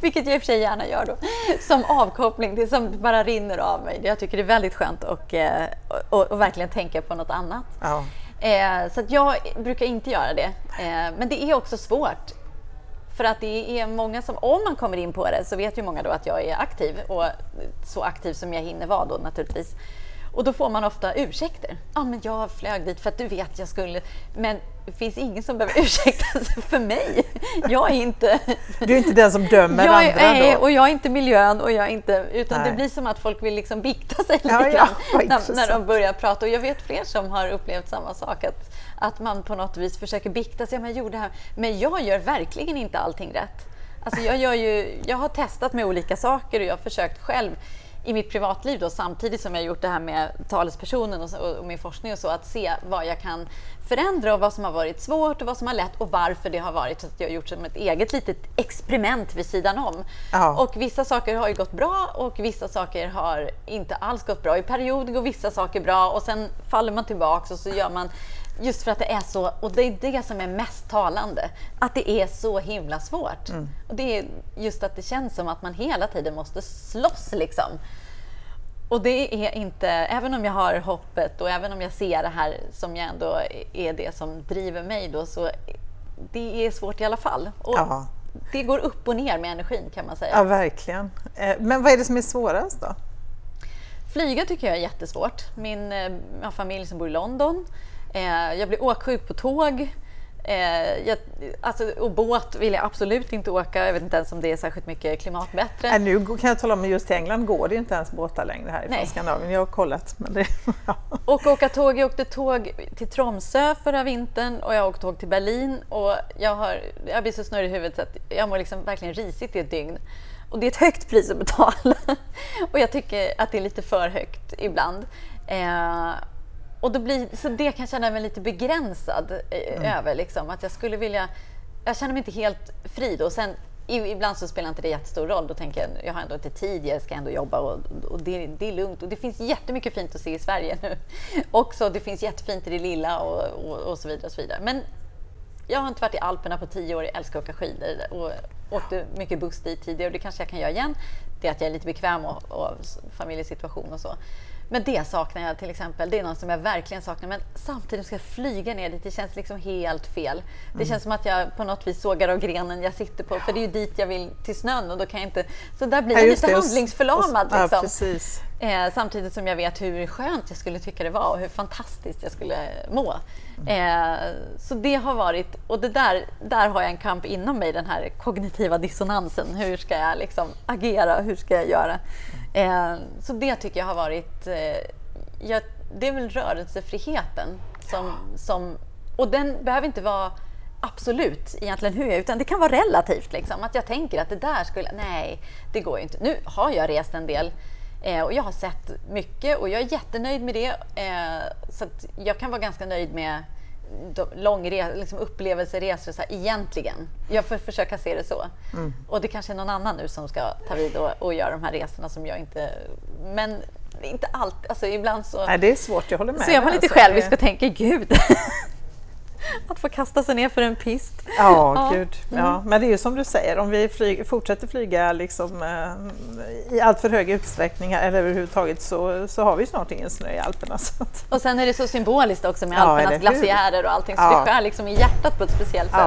Vilket jag i och för sig gärna gör då. Som avkoppling, det som bara rinner av mig. Jag tycker det är väldigt skönt att eh, och, och, och verkligen tänka på något annat. Ja. Eh, så jag brukar inte göra det. Eh, men det är också svårt. För att det är många som, om man kommer in på det så vet ju många då att jag är aktiv och så aktiv som jag hinner vara då naturligtvis. Och då får man ofta ursäkter. Ja, men jag flög dit för att du vet jag skulle. Men det finns ingen som behöver [laughs] ursäkta sig för mig. Jag är inte... Du är inte den som dömer jag är, andra nej, då? och jag är inte miljön och jag inte... Utan Nej. det blir som att folk vill liksom bikta sig lite Ja, ja, grann vad när, när de börjar prata. Och jag vet fler som har upplevt samma sak. Att, att man på något vis försöker bikta sig. Men jag, gjorde det här. men jag gör verkligen inte allting rätt. Alltså jag, gör ju, jag har testat med olika saker och jag har försökt själv i mitt privatliv då, samtidigt som jag gjort det här med talespersonen och, så- och min forskning och så, att se vad jag kan förändra och vad som har varit svårt och vad som har lätt och varför det har varit så att jag har gjort som ett eget litet experiment vid sidan om. Ja. Och vissa saker har ju gått bra och vissa saker har inte alls gått bra. I perioder går vissa saker bra och sen faller man tillbaks och så gör man Just för att det är så, och det är det som är mest talande, att det är så himla svårt. Och det är just att det känns som att man hela tiden måste slåss liksom. Och det är inte, även om jag har hoppet och även om jag ser det här som jag ändå är det som driver mig då, så det är svårt i alla fall. Och Ja. Det går upp och ner med energin kan man säga. Ja, verkligen. Eh, Men vad är det som är svårast då? Flyga tycker jag är jättesvårt. Min eh, familj som bor i London. Eh, jag blir åksjuk på tåg. Eh, jag, alltså, och båt vill jag absolut inte åka. Jag vet inte ens om det är särskilt mycket klimatbättre. Äh, nu kan jag tala om att just i England går det inte ens båtar längre härifrån Nej. Skandinavien. Jag har kollat. Men det, [laughs] ja. Och åka tåg. Jag åkte tåg till Tromsö förra vintern och jag åkte tåg till Berlin. Och jag, har, jag blir så snurrig i huvudet så att jag mår liksom verkligen risigt i ett dygn. Och det är ett högt pris att betala. [laughs] Och jag tycker att det är lite för högt ibland. Eh, och då blir, så det kan jag känna mig lite begränsad eh, över. Liksom, att jag skulle vilja... Jag känner mig inte helt fri då. Sen, Ibland så spelar inte det jättestor roll. Då tänker jag jag har ändå inte tid, jag ska ändå jobba och, och det, det är lugnt. Och det finns jättemycket fint att se i Sverige nu. [laughs] Också, det finns jättefint i det lilla och, och, och så vidare. Och så vidare. Men jag har inte varit i Alperna på tio år, jag älskar att åka skidor och åkte mycket buss dit tidigare och det kanske jag kan göra igen. Det är att jag är lite bekväm och, och familjesituation och så. Men det saknar jag till exempel, det är något som jag verkligen saknar. Men samtidigt ska jag flyga ner dit, det känns liksom helt fel. Det känns som att jag på något vis sågar av grenen jag sitter på, för det är ju dit jag vill till snön och då kan jag inte... Så där blir Ja, jag lite det. Och- handlingsförlamad. och- ja, Liksom. precis. Eh, samtidigt som jag vet hur skönt jag skulle tycka det var och hur fantastiskt jag skulle må. Eh, så det har varit, och det där, där har jag en kamp inom mig, den här kognitiva dissonansen. Hur ska jag liksom agera? Hur ska jag göra? Eh, så det tycker jag har varit, eh, jag, det är väl rörelsefriheten som, som, och den behöver inte vara absolut egentligen hur jag är, utan det kan vara relativt. Liksom. Att jag tänker att det där skulle, nej, det går ju inte. Nu har jag rest en del eh, och jag har sett mycket och jag är jättenöjd med det. Eh, så jag kan vara ganska nöjd med de- långre, liksom upplevelseresor så här, egentligen. Jag får försöka se det så. Och det kanske är någon annan nu som ska ta vid och, och göra de här resorna som jag inte... Men inte allt, alltså ibland så... Nej, det är svårt, jag håller med. Så är man lite alltså. självisk och tänker, gud, [laughs] [laughs] att få kasta sig ner för en pist. Ja, [laughs] Ja. gud. Ja. Men det är ju som du säger, om vi flyg, fortsätter flyga liksom, eh, i allt för hög utsträckning eller överhuvudtaget så, så har vi snart ingen snö i Alperna. [laughs] Och sen är det så symboliskt också med Ja, Alpernas glaciärer och allting, så Ja. det skär liksom i hjärtat på ett speciellt sätt.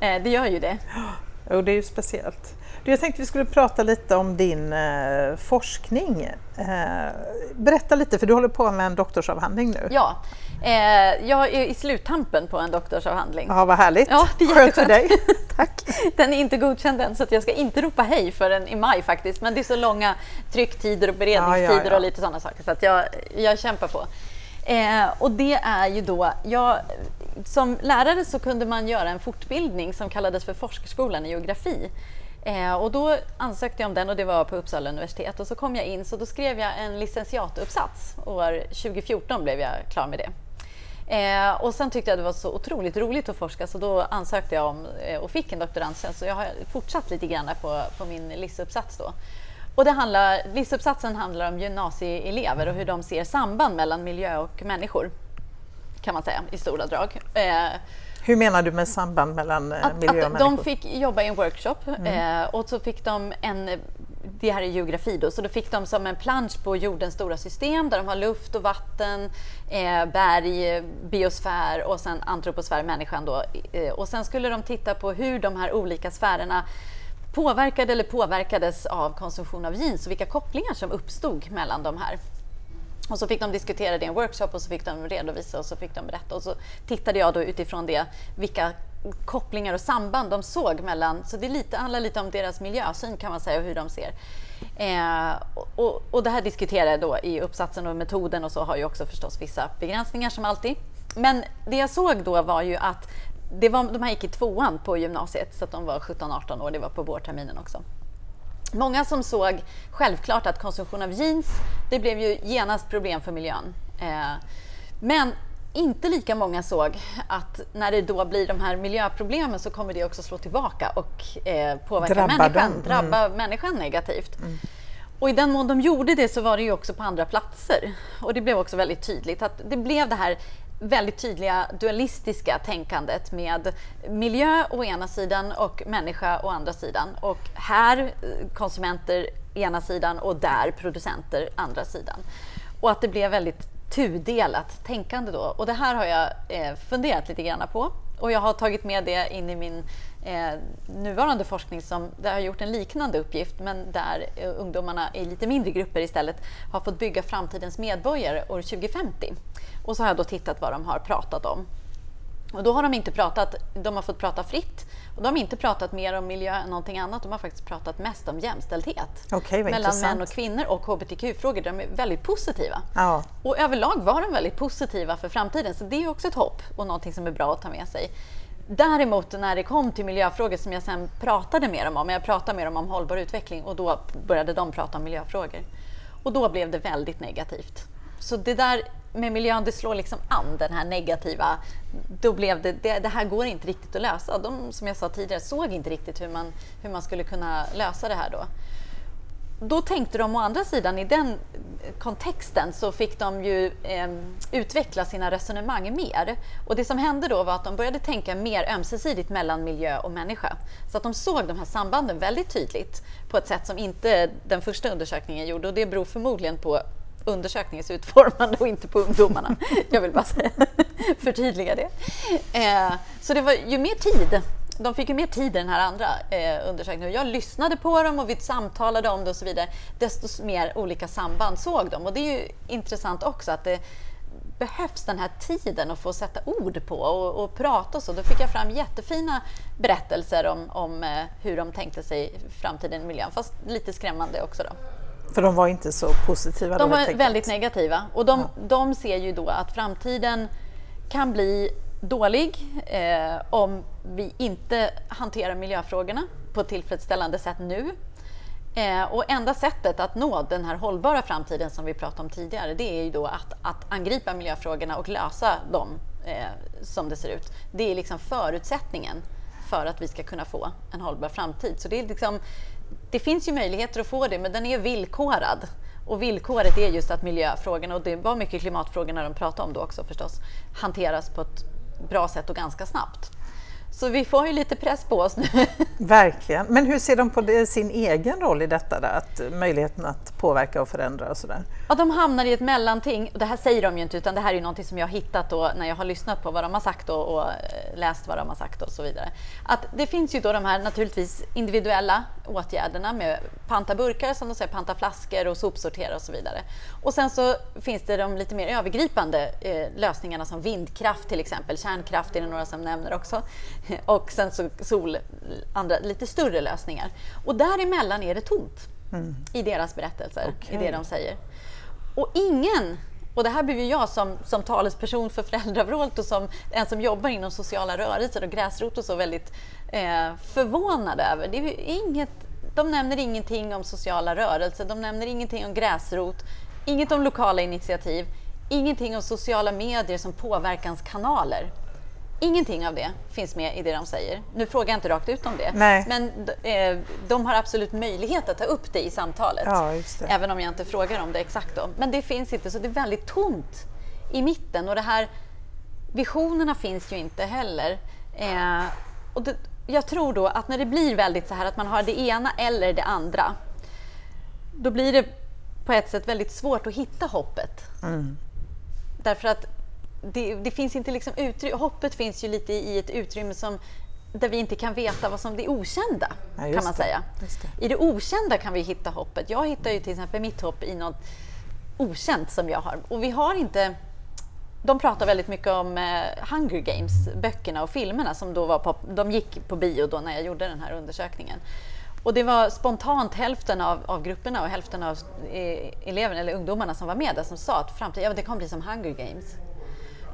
Eh, det gör ju det. [gasps] och det är ju speciellt. Du, jag tänkte vi skulle prata lite om din eh, forskning. Eh, berätta lite, för du håller på med en doktorsavhandling nu. Ja, eh, jag är i sluttampen på en doktorsavhandling. Ja, vad härligt. Ja, det är Skönt för dig. [laughs] Tack. Den är inte godkänd än så jag ska inte ropa hej förrän i maj faktiskt. Men det är så långa trycktider och beredningstider Ja, ja, ja. och lite sådana saker så att jag, jag kämpar på. Eh, och det är ju då, jag, som lärare så kunde man göra en fortbildning som kallades för Forskarskolan i geografi. Eh, och då ansökte jag om den och det var på Uppsala universitet och så kom jag in så då skrev jag en licentiatuppsats. År 2014 blev jag klar med det. Eh, och sen tyckte jag det var så otroligt roligt att forska så då ansökte jag om eh, och fick en doktorandtjänst. Så jag har fortsatt lite grann på, på min LIS-uppsats då. Och det handlar, LIS-uppsatsen handlar om gymnasieelever och hur de ser samband mellan miljö och människor. Kan man säga i stora drag. Eh, Hur menar du med samband mellan eh, att, miljö och människor? de fick jobba i en workshop eh, och så fick de en det här är geografi då, så då fick de som en plansch på jordens stora system där de har luft och vatten, eh, berg, biosfär och sen antroposfär, människan då. Eh, och sen skulle de titta på hur de här olika sfärerna påverkade eller påverkades av konsumtion av jeans och vilka kopplingar som uppstod mellan de här. Och så fick de diskutera det i en workshop och så fick de redovisa och så fick de berätta. Och så tittade jag då utifrån det vilka kopplingar och samband de såg mellan, så det lite, handlar lite om deras miljösyn kan man säga och hur de ser. Eh, och, och, det här diskuterade jag då i uppsatsen och metoden och så har ju också förstås vissa begränsningar som alltid. Men det jag såg då var ju att det var, de här gick i tvåan på gymnasiet så att de var 17-18 år, det var på vårterminen också. Många som såg självklart att konsumtion av jeans, det blev ju genast problem för miljön. Eh, men inte lika många såg att när det då blir de här miljöproblemen så kommer det också slå tillbaka och eh, påverka drabba människan, dem. drabba mm. människan negativt. Mm. Och i den mån de gjorde det så var det ju också på andra platser. Och det blev också väldigt tydligt att det blev det här väldigt tydliga dualistiska tänkandet med miljö å ena sidan och människa å andra sidan. Och här eh, konsumenter ena sidan och där producenter andra sidan. Och att det blev väldigt tudelat tänkande då. Och det här har jag eh, funderat lite grann på. Och jag har tagit med det in i min eh, nuvarande forskning som där har gjort en liknande uppgift men där eh, ungdomarna i lite mindre grupper istället har fått bygga framtidens medborgare år 2050. Och så har jag då tittat vad de har pratat om. Och då har de inte pratat, de har fått prata fritt och de har inte pratat mer om miljö än någonting annat. De har faktiskt pratat mest om jämställdhet okay, mellan intressant. män och kvinnor och hbtq-frågor. De är väldigt positiva. Ja. Och överlag var de väldigt positiva för framtiden, så det är också ett hopp och någonting som är bra att ta med sig. Däremot när det kom till miljöfrågor som jag sen pratade med dem om, jag pratade med dem om hållbar utveckling och då började de prata om miljöfrågor. Och då blev det väldigt negativt. Så det där med miljön, det slår liksom an den här negativa... Då blev det, det, det, här går inte riktigt att lösa. De, som jag sa tidigare, såg inte riktigt hur man, hur man skulle kunna lösa det här då. Då tänkte de å andra sidan, i den kontexten, så fick de ju eh, utveckla sina resonemang mer. Och det som hände då var att de började tänka mer ömsesidigt mellan miljö och människa. Så att de såg de här sambanden väldigt tydligt på ett sätt som inte den första undersökningen gjorde. Och det beror förmodligen på undersökningens utformande och inte på ungdomarna. [laughs] Jag vill bara säga, [laughs] förtydliga det. Eh, så det var ju mer tid. De fick ju mer tid i den här andra eh, undersökningen. Jag lyssnade på dem och vi samtalade om det och så vidare. Desto mer olika samband såg de. Och det är ju intressant också att det behövs den här tiden att få sätta ord på och, och prata och så. Då fick jag fram jättefina berättelser om, om eh, hur de tänkte sig framtiden i miljön, fast lite skrämmande också. Då. För de var inte så positiva? De var väldigt negativa. Och de, ja. de ser ju då att framtiden kan bli dålig eh, om vi inte hanterar miljöfrågorna på ett tillfredsställande sätt nu. Eh, och enda sättet att nå den här hållbara framtiden som vi pratade om tidigare, det är ju då att, att angripa miljöfrågorna och lösa dem eh, som det ser ut. Det är liksom förutsättningen för att vi ska kunna få en hållbar framtid. Så det är liksom det finns ju möjligheter att få det, men den är villkorad. Och villkoret är just att miljöfrågorna, och det var mycket klimatfrågorna de pratade om då också förstås, hanteras på ett bra sätt och ganska snabbt. Så vi får ju lite press på oss nu. [laughs] Verkligen. Men hur ser de på det, sin egen roll i detta, då? Att möjligheten att påverka och förändra och sådär? Ja, de hamnar i ett mellanting. Det här säger de ju inte, utan det här är någonting som jag har hittat då, när jag har lyssnat på vad de har sagt och, och, eh, läst vad de har sagt och så vidare. Att det finns ju då de här naturligtvis individuella åtgärderna med panta burkar, som de säger, panta flaskor och sopsortera och så vidare. Och sen så finns det de lite mer övergripande eh, lösningarna som vindkraft till exempel. Kärnkraft är det några som nämner också. [laughs] och sen så sol, andra lite större lösningar. Och däremellan är det tomt mm. i deras berättelser, okay. i det de säger. Och ingen och det här blir ju jag som, som talesperson för föräldravrålet och som en som jobbar inom sociala rörelser och gräsrot och så väldigt eh, förvånad över. Det är inget, de nämner ingenting om sociala rörelser, de nämner ingenting om gräsrot, inget om lokala initiativ, ingenting om sociala medier som påverkanskanaler. Ingenting av det finns med i det de säger. Nu frågar jag inte rakt ut om det, Nej. men eh, de har absolut möjlighet att ta upp det i samtalet. Ja, även om jag inte frågar om det exakt. Då. Men det finns inte, så det är väldigt tomt i mitten. Och det här, visionerna finns ju inte heller. Eh, och det, jag tror då att när det blir väldigt så här att man har det ena eller det andra, då blir det på ett sätt väldigt svårt att hitta hoppet. Mm. Därför att det, det, finns inte liksom utrymme, hoppet finns ju lite i ett utrymme som där vi inte kan veta vad som är okända, ja, kan man säga. Det. I det okända kan vi hitta hoppet. Jag hittar ju till exempel mitt hopp i något okänt som jag har. Och vi har inte de pratar väldigt mycket om eh, Hunger Games, böckerna och filmerna som då var på, de gick på bio då när jag gjorde den här undersökningen. Och det var spontant hälften av, av grupperna och hälften av eh, eleverna eller ungdomarna som var med där som sa att framtiden, ja, det kommer bli som Hunger Games.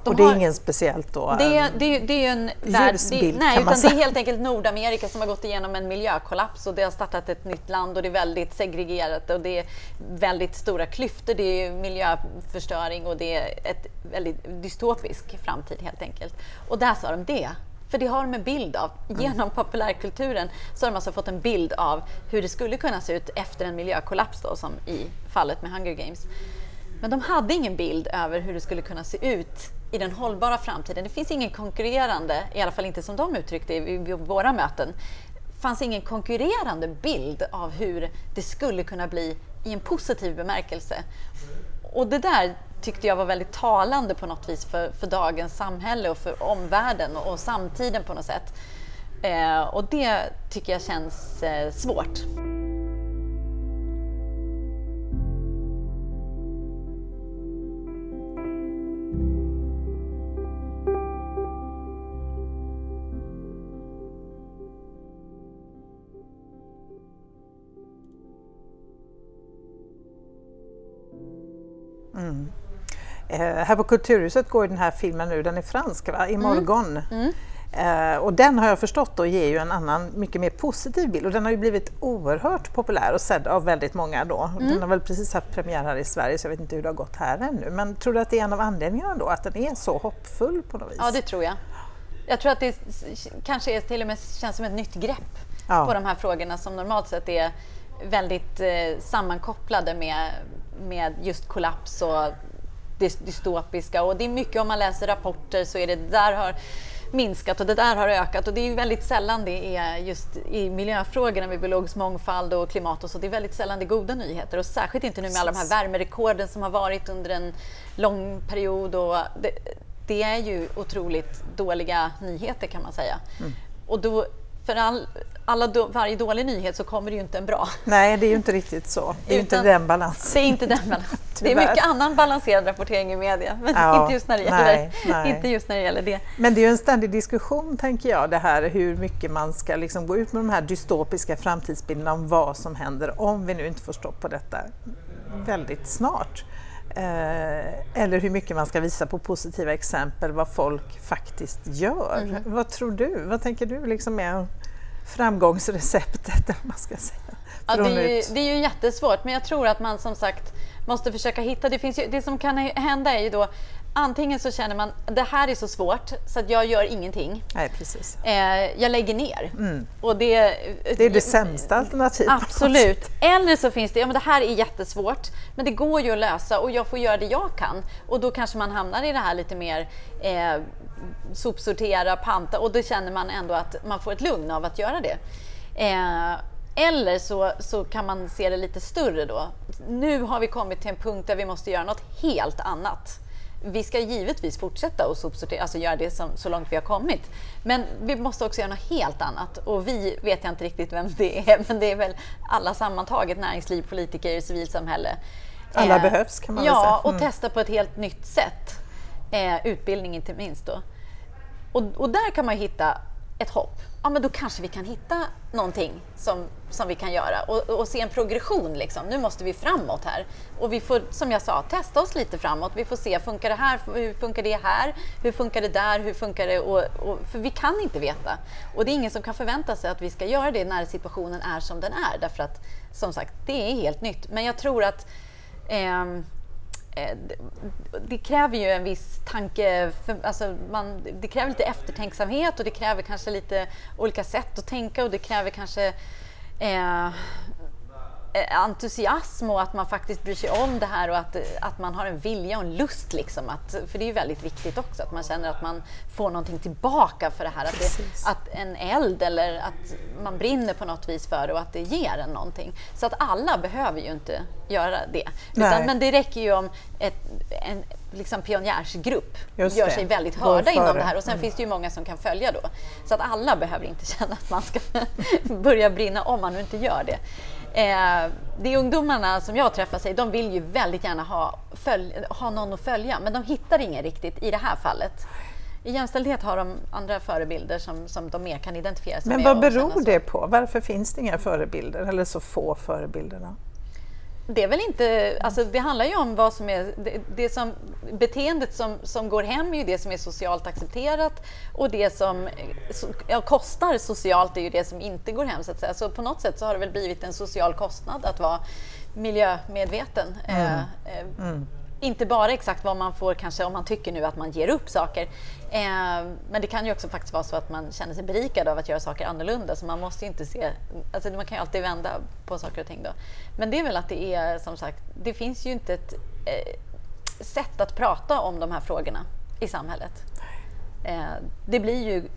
De och det är har, inget speciellt då? Det, det, det är en värld, det, nej, utan det är helt enkelt Nordamerika som har gått igenom en miljökollaps och det har startat ett nytt land och det är väldigt segregerat och det är väldigt stora klyftor. Det är miljöförstöring och det är ett väldigt dystopisk framtid helt enkelt. Och där sa de det. För det har de en bild av. Mm. Genom populärkulturen så har de alltså fått en bild av hur det skulle kunna se ut efter en miljökollaps då, som i fallet med Hunger Games. Men de hade ingen bild över hur det skulle kunna se ut i den hållbara framtiden. Det finns ingen konkurrerande, i alla fall inte som de uttryckte i våra möten, fanns ingen konkurrerande bild av hur det skulle kunna bli i en positiv bemärkelse. Och det där tyckte jag var väldigt talande på något vis för, för dagens samhälle och för omvärlden och, och samtiden på något sätt. Eh, och det tycker jag känns eh, svårt. Eh, här på Kulturhuset går den här filmen nu, den är fransk va? Imorgon. Mm. Mm. Eh, och den har jag förstått då ger ju en annan, mycket mer positiv bild och den har ju blivit oerhört populär och sedd av väldigt många då. Mm. Den har väl precis haft premiär här i Sverige så jag vet inte hur det har gått här ännu. Men tror du att det är en av anledningarna då, att den är så hoppfull på något vis? Ja, det tror jag. Jag tror att det kanske är, till och med känns som ett nytt grepp ja. på de här frågorna som normalt sett är väldigt eh, sammankopplade med, med just kollaps och dystopiska. Och det är mycket om man läser rapporter så är det, det där har minskat och det där har ökat och det är väldigt sällan det är just i miljöfrågorna med biologisk mångfald och klimat och så, det är väldigt sällan det är goda nyheter och särskilt inte nu med alla de här värmerekorden som har varit under en lång period och det, det är ju otroligt dåliga nyheter kan man säga. Mm. Och då för all, alla varje dålig nyhet så kommer det ju inte en bra. Nej, det är ju inte riktigt så. Det är Utan, inte den balansen. Det är inte den balansen. [laughs] det är mycket annan balanserad rapportering i media, men ja, inte, just när det gäller, nej, nej. inte just när det gäller det. Men det är ju en ständig diskussion, tänker jag, det här hur mycket man ska liksom gå ut med de här dystopiska framtidsbilderna om vad som händer om vi nu inte får stopp på detta väldigt snart. Eh, eller hur mycket man ska visa på positiva exempel, vad folk faktiskt gör. Mm. Vad tror du? Vad tänker du liksom är framgångsreceptet? Man ska säga, ja, det, är ju, det är ju jättesvårt, men jag tror att man som sagt måste försöka hitta... Det, finns ju, det som kan hända är ju då antingen så känner man det här är så svårt så att jag gör ingenting. Nej, precis. Eh, jag lägger ner. Mm. Och det, det är det sämsta alternativet. Absolut. Eller så finns det, ja men det här är jättesvårt men det går ju att lösa och jag får göra det jag kan. Och då kanske man hamnar i det här lite mer eh, sopsortera, panta och då känner man ändå att man får ett lugn av att göra det. Eh, eller så, så kan man se det lite större då. Nu har vi kommit till en punkt där vi måste göra något helt annat vi ska givetvis fortsätta att sopsortera, alltså göra det som, så långt vi har kommit. Men vi måste också göra något helt annat. Och vi vet jag inte riktigt vem det är, men det är väl alla sammantaget, näringsliv, politiker, civilsamhälle. Alla eh, behövs kan man ja, väl säga. Ja, mm. och testa på ett helt nytt sätt. Eh, utbildning inte minst då. Och, och där kan man hitta ett hopp, ja men då kanske vi kan hitta någonting som, som vi kan göra och, och se en progression. Liksom. Nu måste vi framåt här. Och vi får, som jag sa, testa oss lite framåt. Vi får se, funkar det här? Hur funkar det här? Hur funkar det där? Hur funkar det? Och, och, för vi kan inte veta. Och det är ingen som kan förvänta sig att vi ska göra det när situationen är som den är. Därför att, som sagt, det är helt nytt. Men jag tror att eh, Eh, det kräver ju en viss tanke, för, alltså man, det kräver lite eftertänksamhet och det kräver kanske lite olika sätt att tänka och det kräver kanske eh, Eh, entusiasm och att man faktiskt bryr sig om det här och att, att man har en vilja och en lust. Liksom att, för det är ju väldigt viktigt också att man känner att man får någonting tillbaka för det här. Att, det, att en eld eller att man brinner på något vis för det och att det ger en någonting. Så att alla behöver ju inte göra det. Utan, men det räcker ju om ett, en liksom pionjärsgrupp Just gör det. sig väldigt hörda inom det här och sen mm. finns det ju många som kan följa då. Så att alla behöver inte [laughs] känna att man ska [laughs] börja brinna om man nu inte gör det. Eh, de ungdomarna som jag träffar sig, de vill ju väldigt gärna ha, ha någon att följa, men de hittar ingen riktigt i det här fallet. I jämställdhet har de andra förebilder som, som de mer kan identifiera sig Men med. vad och beror det på? Varför finns det inga förebilder eller så få förebilder? Det är väl inte, alltså det handlar ju om vad som är, det, det som, beteendet som, som går hem är ju det som är socialt accepterat och det som så- ja, kostar socialt är ju det som inte går hem så att säga. Så på något sätt så har det väl blivit en social kostnad att vara miljömedveten. Eh, eh, Inte bara exakt vad man får kanske om man tycker nu att man ger upp saker. Eh, men det kan ju också faktiskt vara så att man känner sig berikad av att göra saker annorlunda. Så man måste ju inte se, alltså man kan ju alltid vända på saker och ting då. Men det är väl att det är som sagt, det finns ju inte ett eh, sätt att prata om de här frågorna i samhället. Eh, det blir ju,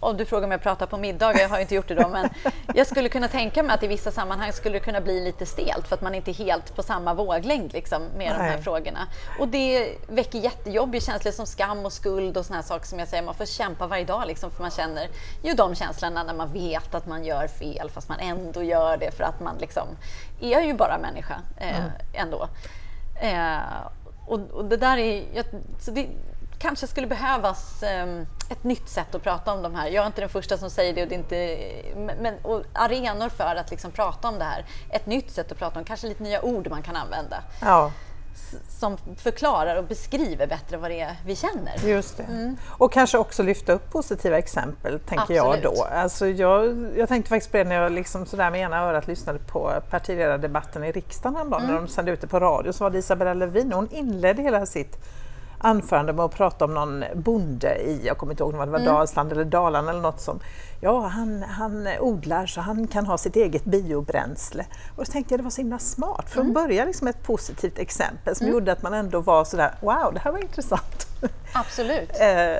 om du frågar om jag pratar på middagar, jag har ju inte gjort det då, men jag skulle kunna tänka mig att i vissa sammanhang skulle det kunna bli lite stelt för att man inte är helt på samma våglängd liksom, med de här Nej. frågorna. Och det väcker jättejobbiga känslor som skam och skuld och såna här saker som jag säger, man får kämpa varje dag liksom, för man känner ju de känslorna när man vet att man gör fel fast man ändå gör det för att man liksom är ju bara människa eh, ändå. Eh, och, och det där är, jag, så det kanske skulle behövas eh, ett nytt sätt att prata om de här. Jag är inte den första som säger det, och det inte, men, och arenor för att liksom prata om det här. Ett nytt sätt att prata om, kanske lite nya ord man kan använda Ja, som förklarar och beskriver bättre vad det är vi känner. just det. Och kanske också lyfta upp positiva exempel, tänker Mm. Absolut. jag då. Alltså jag, jag tänkte faktiskt på det när jag liksom sådär med ena örat lyssnade på partiledardebatten i riksdagen häromdagen Mm. när de sände ut det på radio. Så var det Isabella Lövin, hon inledde hela sitt anförande med att prata om någon bonde i, jag kommer inte ihåg om det var Mm. Dalsland eller Dalarna eller något som, ja han, han odlar så han kan ha sitt eget biobränsle. Och så tänkte jag det var så himla smart, för Mm. hon började liksom ett positivt exempel som gjorde att man ändå var sådär, wow det här var intressant. [laughs] Absolut. Eh,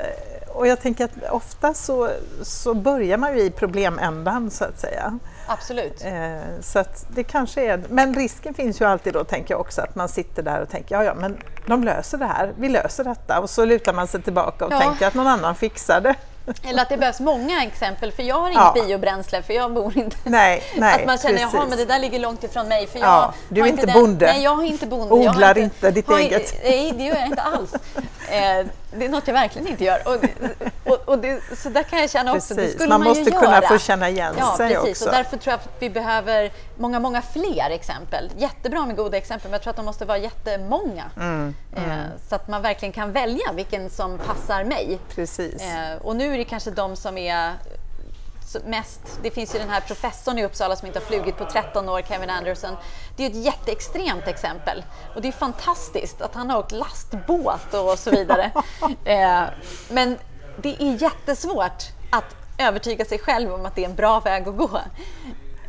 och jag tänker att ofta så, så börjar man ju i problemändan så att säga. Absolut. Eh, så det kanske är, men risken finns ju alltid då tänker jag också att man sitter där och tänker ja ja men de löser det här, vi löser detta och så lutar man sig tillbaka och Ja. tänker att någon annan fixar det. [laughs] Eller att det behövs många exempel, för jag har inget Ja. biobränsle, för jag bor inte... Nej, nej, att man känner, jaha, men det där ligger långt ifrån mig. För jag Ja, du är inte den- bonde. Nej, jag är inte bonde. Odlar inte ditt har eget. Inte, nej, det gör jag inte alls. Eh, det är något jag verkligen inte gör. Och, och, och det, så där kan jag känna också, det skulle man man, måste ju kunna göra. få känna igen ja, sig precis. också. Och därför tror jag att vi behöver många, många fler exempel. Jättebra med goda exempel, men jag tror att de måste vara jättemånga. Mm, Eh, så att man verkligen kan välja vilken som passar mig. Precis. Eh, och nu är det kanske de som är mest, det finns ju den här professorn i Uppsala som inte har flugit på 13 år, Kevin Anderson. Det är ju ett jätteextremt exempel och det är fantastiskt att han har åkt lastbåt och så vidare. [laughs] eh, men det är jättesvårt att övertyga sig själv om att det är en bra väg att gå.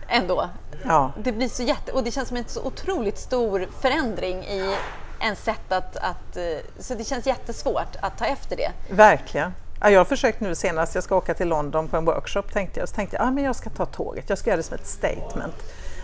Ändå. Ja. Det blir så jätte, och det känns som en så otroligt stor förändring i en sätt att, att... eh, Så det känns jättesvårt att ta efter det. Verkligen. Ja, jag har försökt nu senast, jag ska åka till London på en workshop tänkte jag, så tänkte jag ah, men jag ska ta tåget, jag ska göra det som ett statement.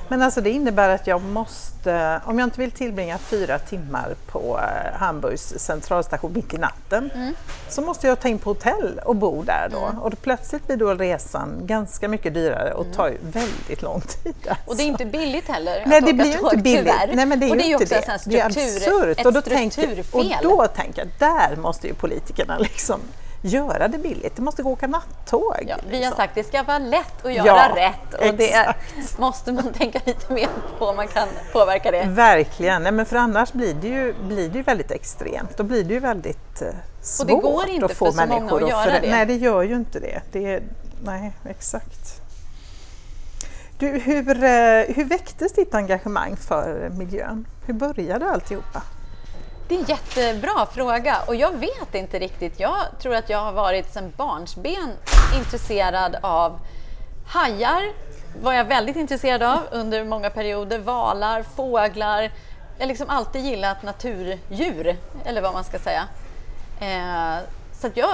Men alltså det innebär att jag måste, om jag inte vill tillbringa fyra timmar på eh, Hamburgs centralstation mitt i natten, Mm. så måste jag ta in på hotell och bo där då. Och då plötsligt blir då resan ganska mycket dyrare och tar ju väldigt lång tid. Alltså. Mm. Och det är inte billigt heller Nej, att det blir ju inte billigt. tyvärr. Nej, men det är och det är ju också det. sånt det är struktur, absurt. ett Och då, tänker, strukturfel. och då tänker jag, där måste ju politikerna [laughs] liksom göra det billigt. Det måste gå att åka nattåg. Ja, vi har liksom. sagt det ska vara lätt att göra Ja, rätt och det måste man tänka lite mer på om man kan påverka det. Verkligen, Nej, men för annars blir det, ju, blir det ju väldigt extremt. Då blir det ju väldigt eh, svårt Och det går inte att få för så många att göra det. Nej, det gör ju inte det. det är, nej, exakt. Du, hur, eh, hur väcktes ditt engagemang för miljön? Hur började alltihopa? Det är en jättebra fråga och jag vet inte riktigt. Jag tror att jag har varit sedan barnsben intresserad av hajar, var jag väldigt intresserad av under många perioder. Valar, fåglar. Jag har liksom alltid gillat naturdjur, eller vad man ska säga. Eh, så att jag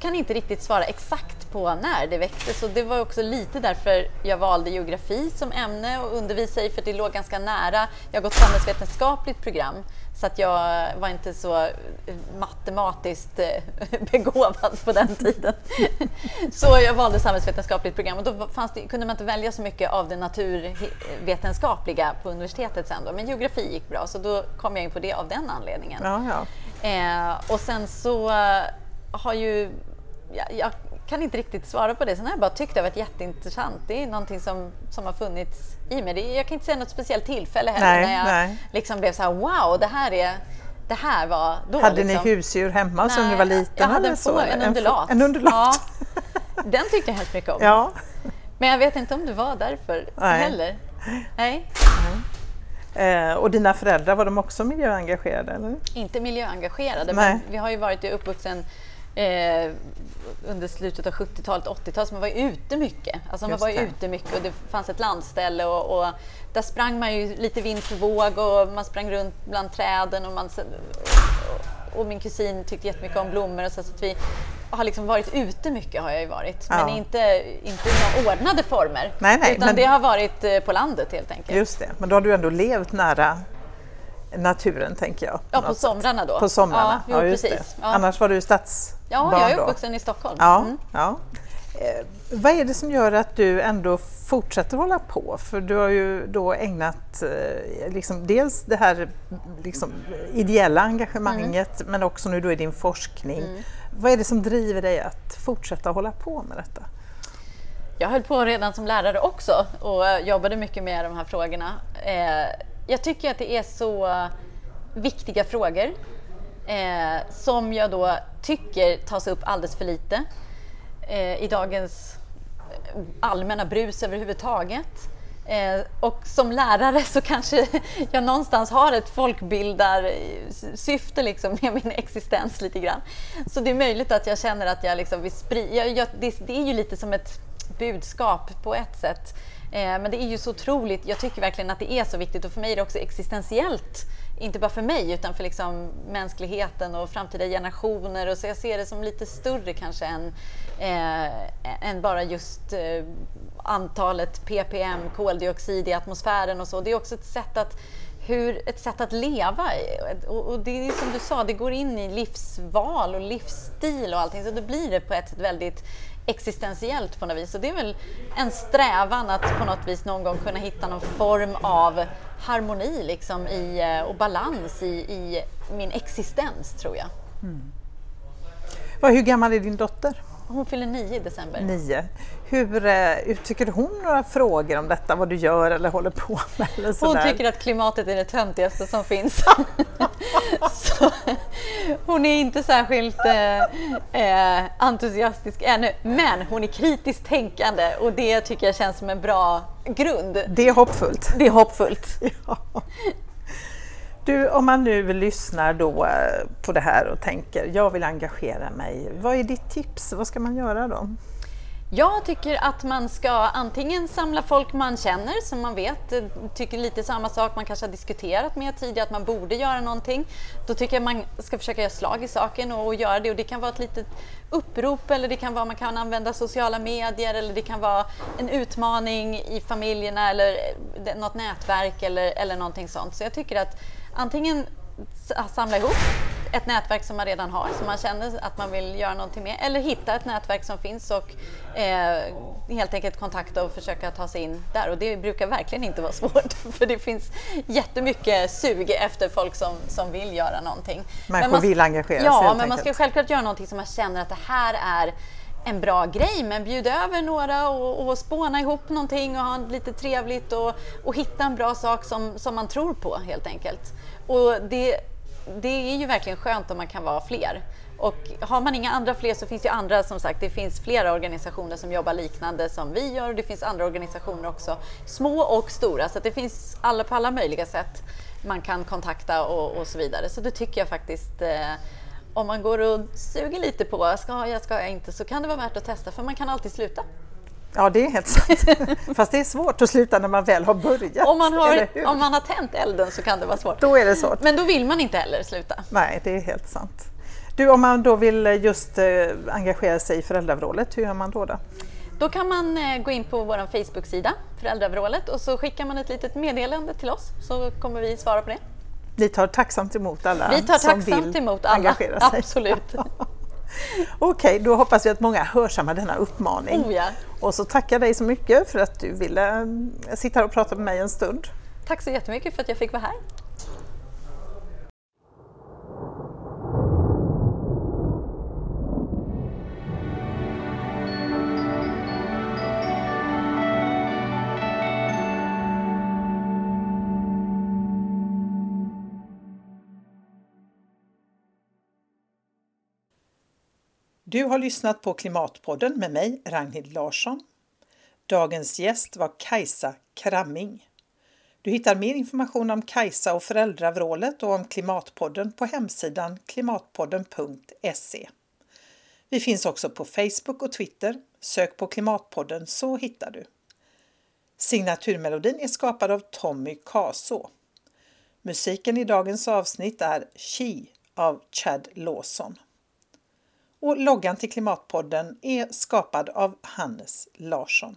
kan inte riktigt svara exakt på när det väcktes och det var också lite därför jag valde geografi som ämne och undervisa i för det låg ganska nära. Jag har gått samhällsvetenskapligt program så att jag var inte så matematiskt eh, [laughs] begåvad på den tiden. [laughs] Så jag valde samhällsvetenskapligt program och då det, kunde man inte välja så mycket av det naturvetenskapliga på universitetet sen då. Men geografi gick bra så då kom jag in på det av den anledningen. Ja, ja. Eh, och sen så eh, har ju jag, jag, kan inte riktigt svara på det. Sen har jag bara tyckt det har varit jätteintressant. Det är någonting som, som har funnits i mig. Jag kan inte säga något speciellt tillfälle heller nej, när jag nej. liksom blev så här wow, det här är det här var då. Hade liksom. ni husdjur hemma Nej, som ni var liten? Jag hade en, få, en undulat. En, undulat. Ja, [laughs] den tyckte jag hemskt mycket om. Ja. Men jag vet inte om det var därför Nej. heller. Nej. Eh, och dina föräldrar, var de också miljöengagerade? Eller? Inte miljöengagerade, Nej. men vi har ju varit uppvuxen eh, under slutet av 70-talet, 80-talet, så man var ju ute mycket. Alltså man var ju ute mycket och det fanns ett landställe och, och, där sprang man ju lite vind för våg och man sprang runt bland träden och, man, och min kusin tyckte jättemycket om blommor och så, så att vi har liksom varit ute mycket har jag ju varit, ja. men inte, inte i några ordnade former. Nej, nej, utan men... det har varit eh, på landet helt enkelt. Just det, men då har du ändå levt nära naturen tänker jag. Ja, på somrarna då. På somrarna, ja, jo, ja precis. Ja. Annars var du stadsbarn Ja, jag är uppvuxen i Stockholm. Ja, mm. ja. Eh, vad är det som gör att du ändå fortsätter hålla på? För du har ju då ägnat eh, liksom, dels det här liksom, ideella engagemanget mm. men också nu då i din forskning. Mm. Vad är det som driver dig att fortsätta hålla på med detta? Jag höll på redan som lärare också och jobbade mycket med de här frågorna. Eh, jag tycker att det är så viktiga frågor eh, som jag då tycker tas upp alldeles för lite eh, i dagens allmänna brus överhuvudtaget. Eh, och som lärare så kanske [laughs] jag någonstans har ett folkbildarsyfte liksom med min existens lite grann. Så det är möjligt att jag känner att jag liksom vill sprida, det, det är ju lite som ett budskap på ett sätt. Eh, men det är ju så otroligt, jag tycker verkligen att det är så viktigt och för mig är det också existentiellt. Inte bara för mig utan för liksom mänskligheten och framtida generationer. Och så jag ser det som lite större kanske än, eh, än bara just eh, antalet ppm koldioxid i atmosfären och så. Det är också ett sätt att hur, ett sätt att leva. Och, det är som du sa, det går in i livsval och livsstil och allting. Så då blir det på ett sätt väldigt existentiellt på något vis. Så det är väl en strävan att på något vis någon gång kunna hitta någon form av harmoni liksom i, eh, och balans i, i min existens, tror jag. Mm. Hur gammal är din dotter? Hon fyller nio i december. Nio. Hur, uh, tycker hon några frågor om detta, vad du gör eller håller på med? Eller hon tycker att klimatet är det töntigaste som finns. [laughs] så, hon är inte särskilt uh, entusiastisk ännu, men hon är kritiskt tänkande och det tycker jag känns som en bra grund. Det är hoppfullt. Det är hoppfullt. [laughs] Ja. Du, om man nu lyssnar då eh, på det här och tänker jag vill engagera mig, vad är ditt tips? Vad ska man göra då? Jag tycker att man ska antingen samla folk man känner som man vet eh, tycker lite samma sak, man kanske har diskuterat med tidigare att man borde göra någonting. Då tycker jag man ska försöka göra slag i saken och, och göra det och det kan vara ett litet upprop eller det kan vara man kan använda sociala medier eller det kan vara en utmaning i familjerna eller eh, något nätverk eller, eller någonting sånt. Så jag tycker att antingen samla ihop ett nätverk som man redan har, som man känner att man vill göra någonting med, eller hitta ett nätverk som finns och eh, helt enkelt kontakta och försöka ta sig in där. Och det brukar verkligen inte vara [laughs] svårt, för det finns jättemycket sug efter folk som, som vill göra någonting. Människor man, vill engagera sig Ja, men man ska självklart göra någonting som man känner att det här är en bra grej, men bjud över några och, och spåna ihop någonting och ha lite trevligt och, och hitta en bra sak som, som man tror på helt enkelt. Och det, det är ju verkligen skönt om man kan vara fler. Och har man inga andra fler så finns det andra, som sagt, det finns flera organisationer som jobbar liknande som vi gör och det finns andra organisationer också, små och stora, så det finns alla på alla möjliga sätt man kan kontakta och, och så vidare. Så det tycker jag faktiskt eh, om man går och suger lite på, ska jag, ska jag inte, så kan det vara värt att testa för man kan alltid sluta. Ja, det är helt sant. [laughs] Fast det är svårt att sluta när man väl har börjat. Om man har, om man har tänt elden så kan det vara svårt. Då är det svårt. Men då vill man inte heller sluta. Nej, det är helt sant. Du, om man då vill just eh, engagera sig i föräldravrålet, hur gör man då? Då, då kan man eh, gå in på vår Facebook-sida, Föräldravrålet, och så skickar man ett litet meddelande till oss så kommer vi svara på det. Ni tar tacksamt emot alla vi tar som tacksamt vill emot alla. engagera sig? Absolut. [laughs] Okej, då hoppas vi att många hörsammar denna uppmaning. Oh ja. Och så tackar jag dig så mycket för att du ville eh, sitta här och prata med mig en stund. Tack så jättemycket för att jag fick vara här. Du har lyssnat på Klimatpodden med mig, Ragnhild Larsson. Dagens gäst var Kajsa Kramming. Du hittar mer information om Kajsa och föräldravrålet och om Klimatpodden på hemsidan klimatpodden.se. Vi finns också på Facebook och Twitter. Sök på Klimatpodden så hittar du. Signaturmelodin är skapad av Tommy Kaso. Musiken i dagens avsnitt är She av Chad Lawson. Och loggan till Klimatpodden är skapad av Hannes Larsson.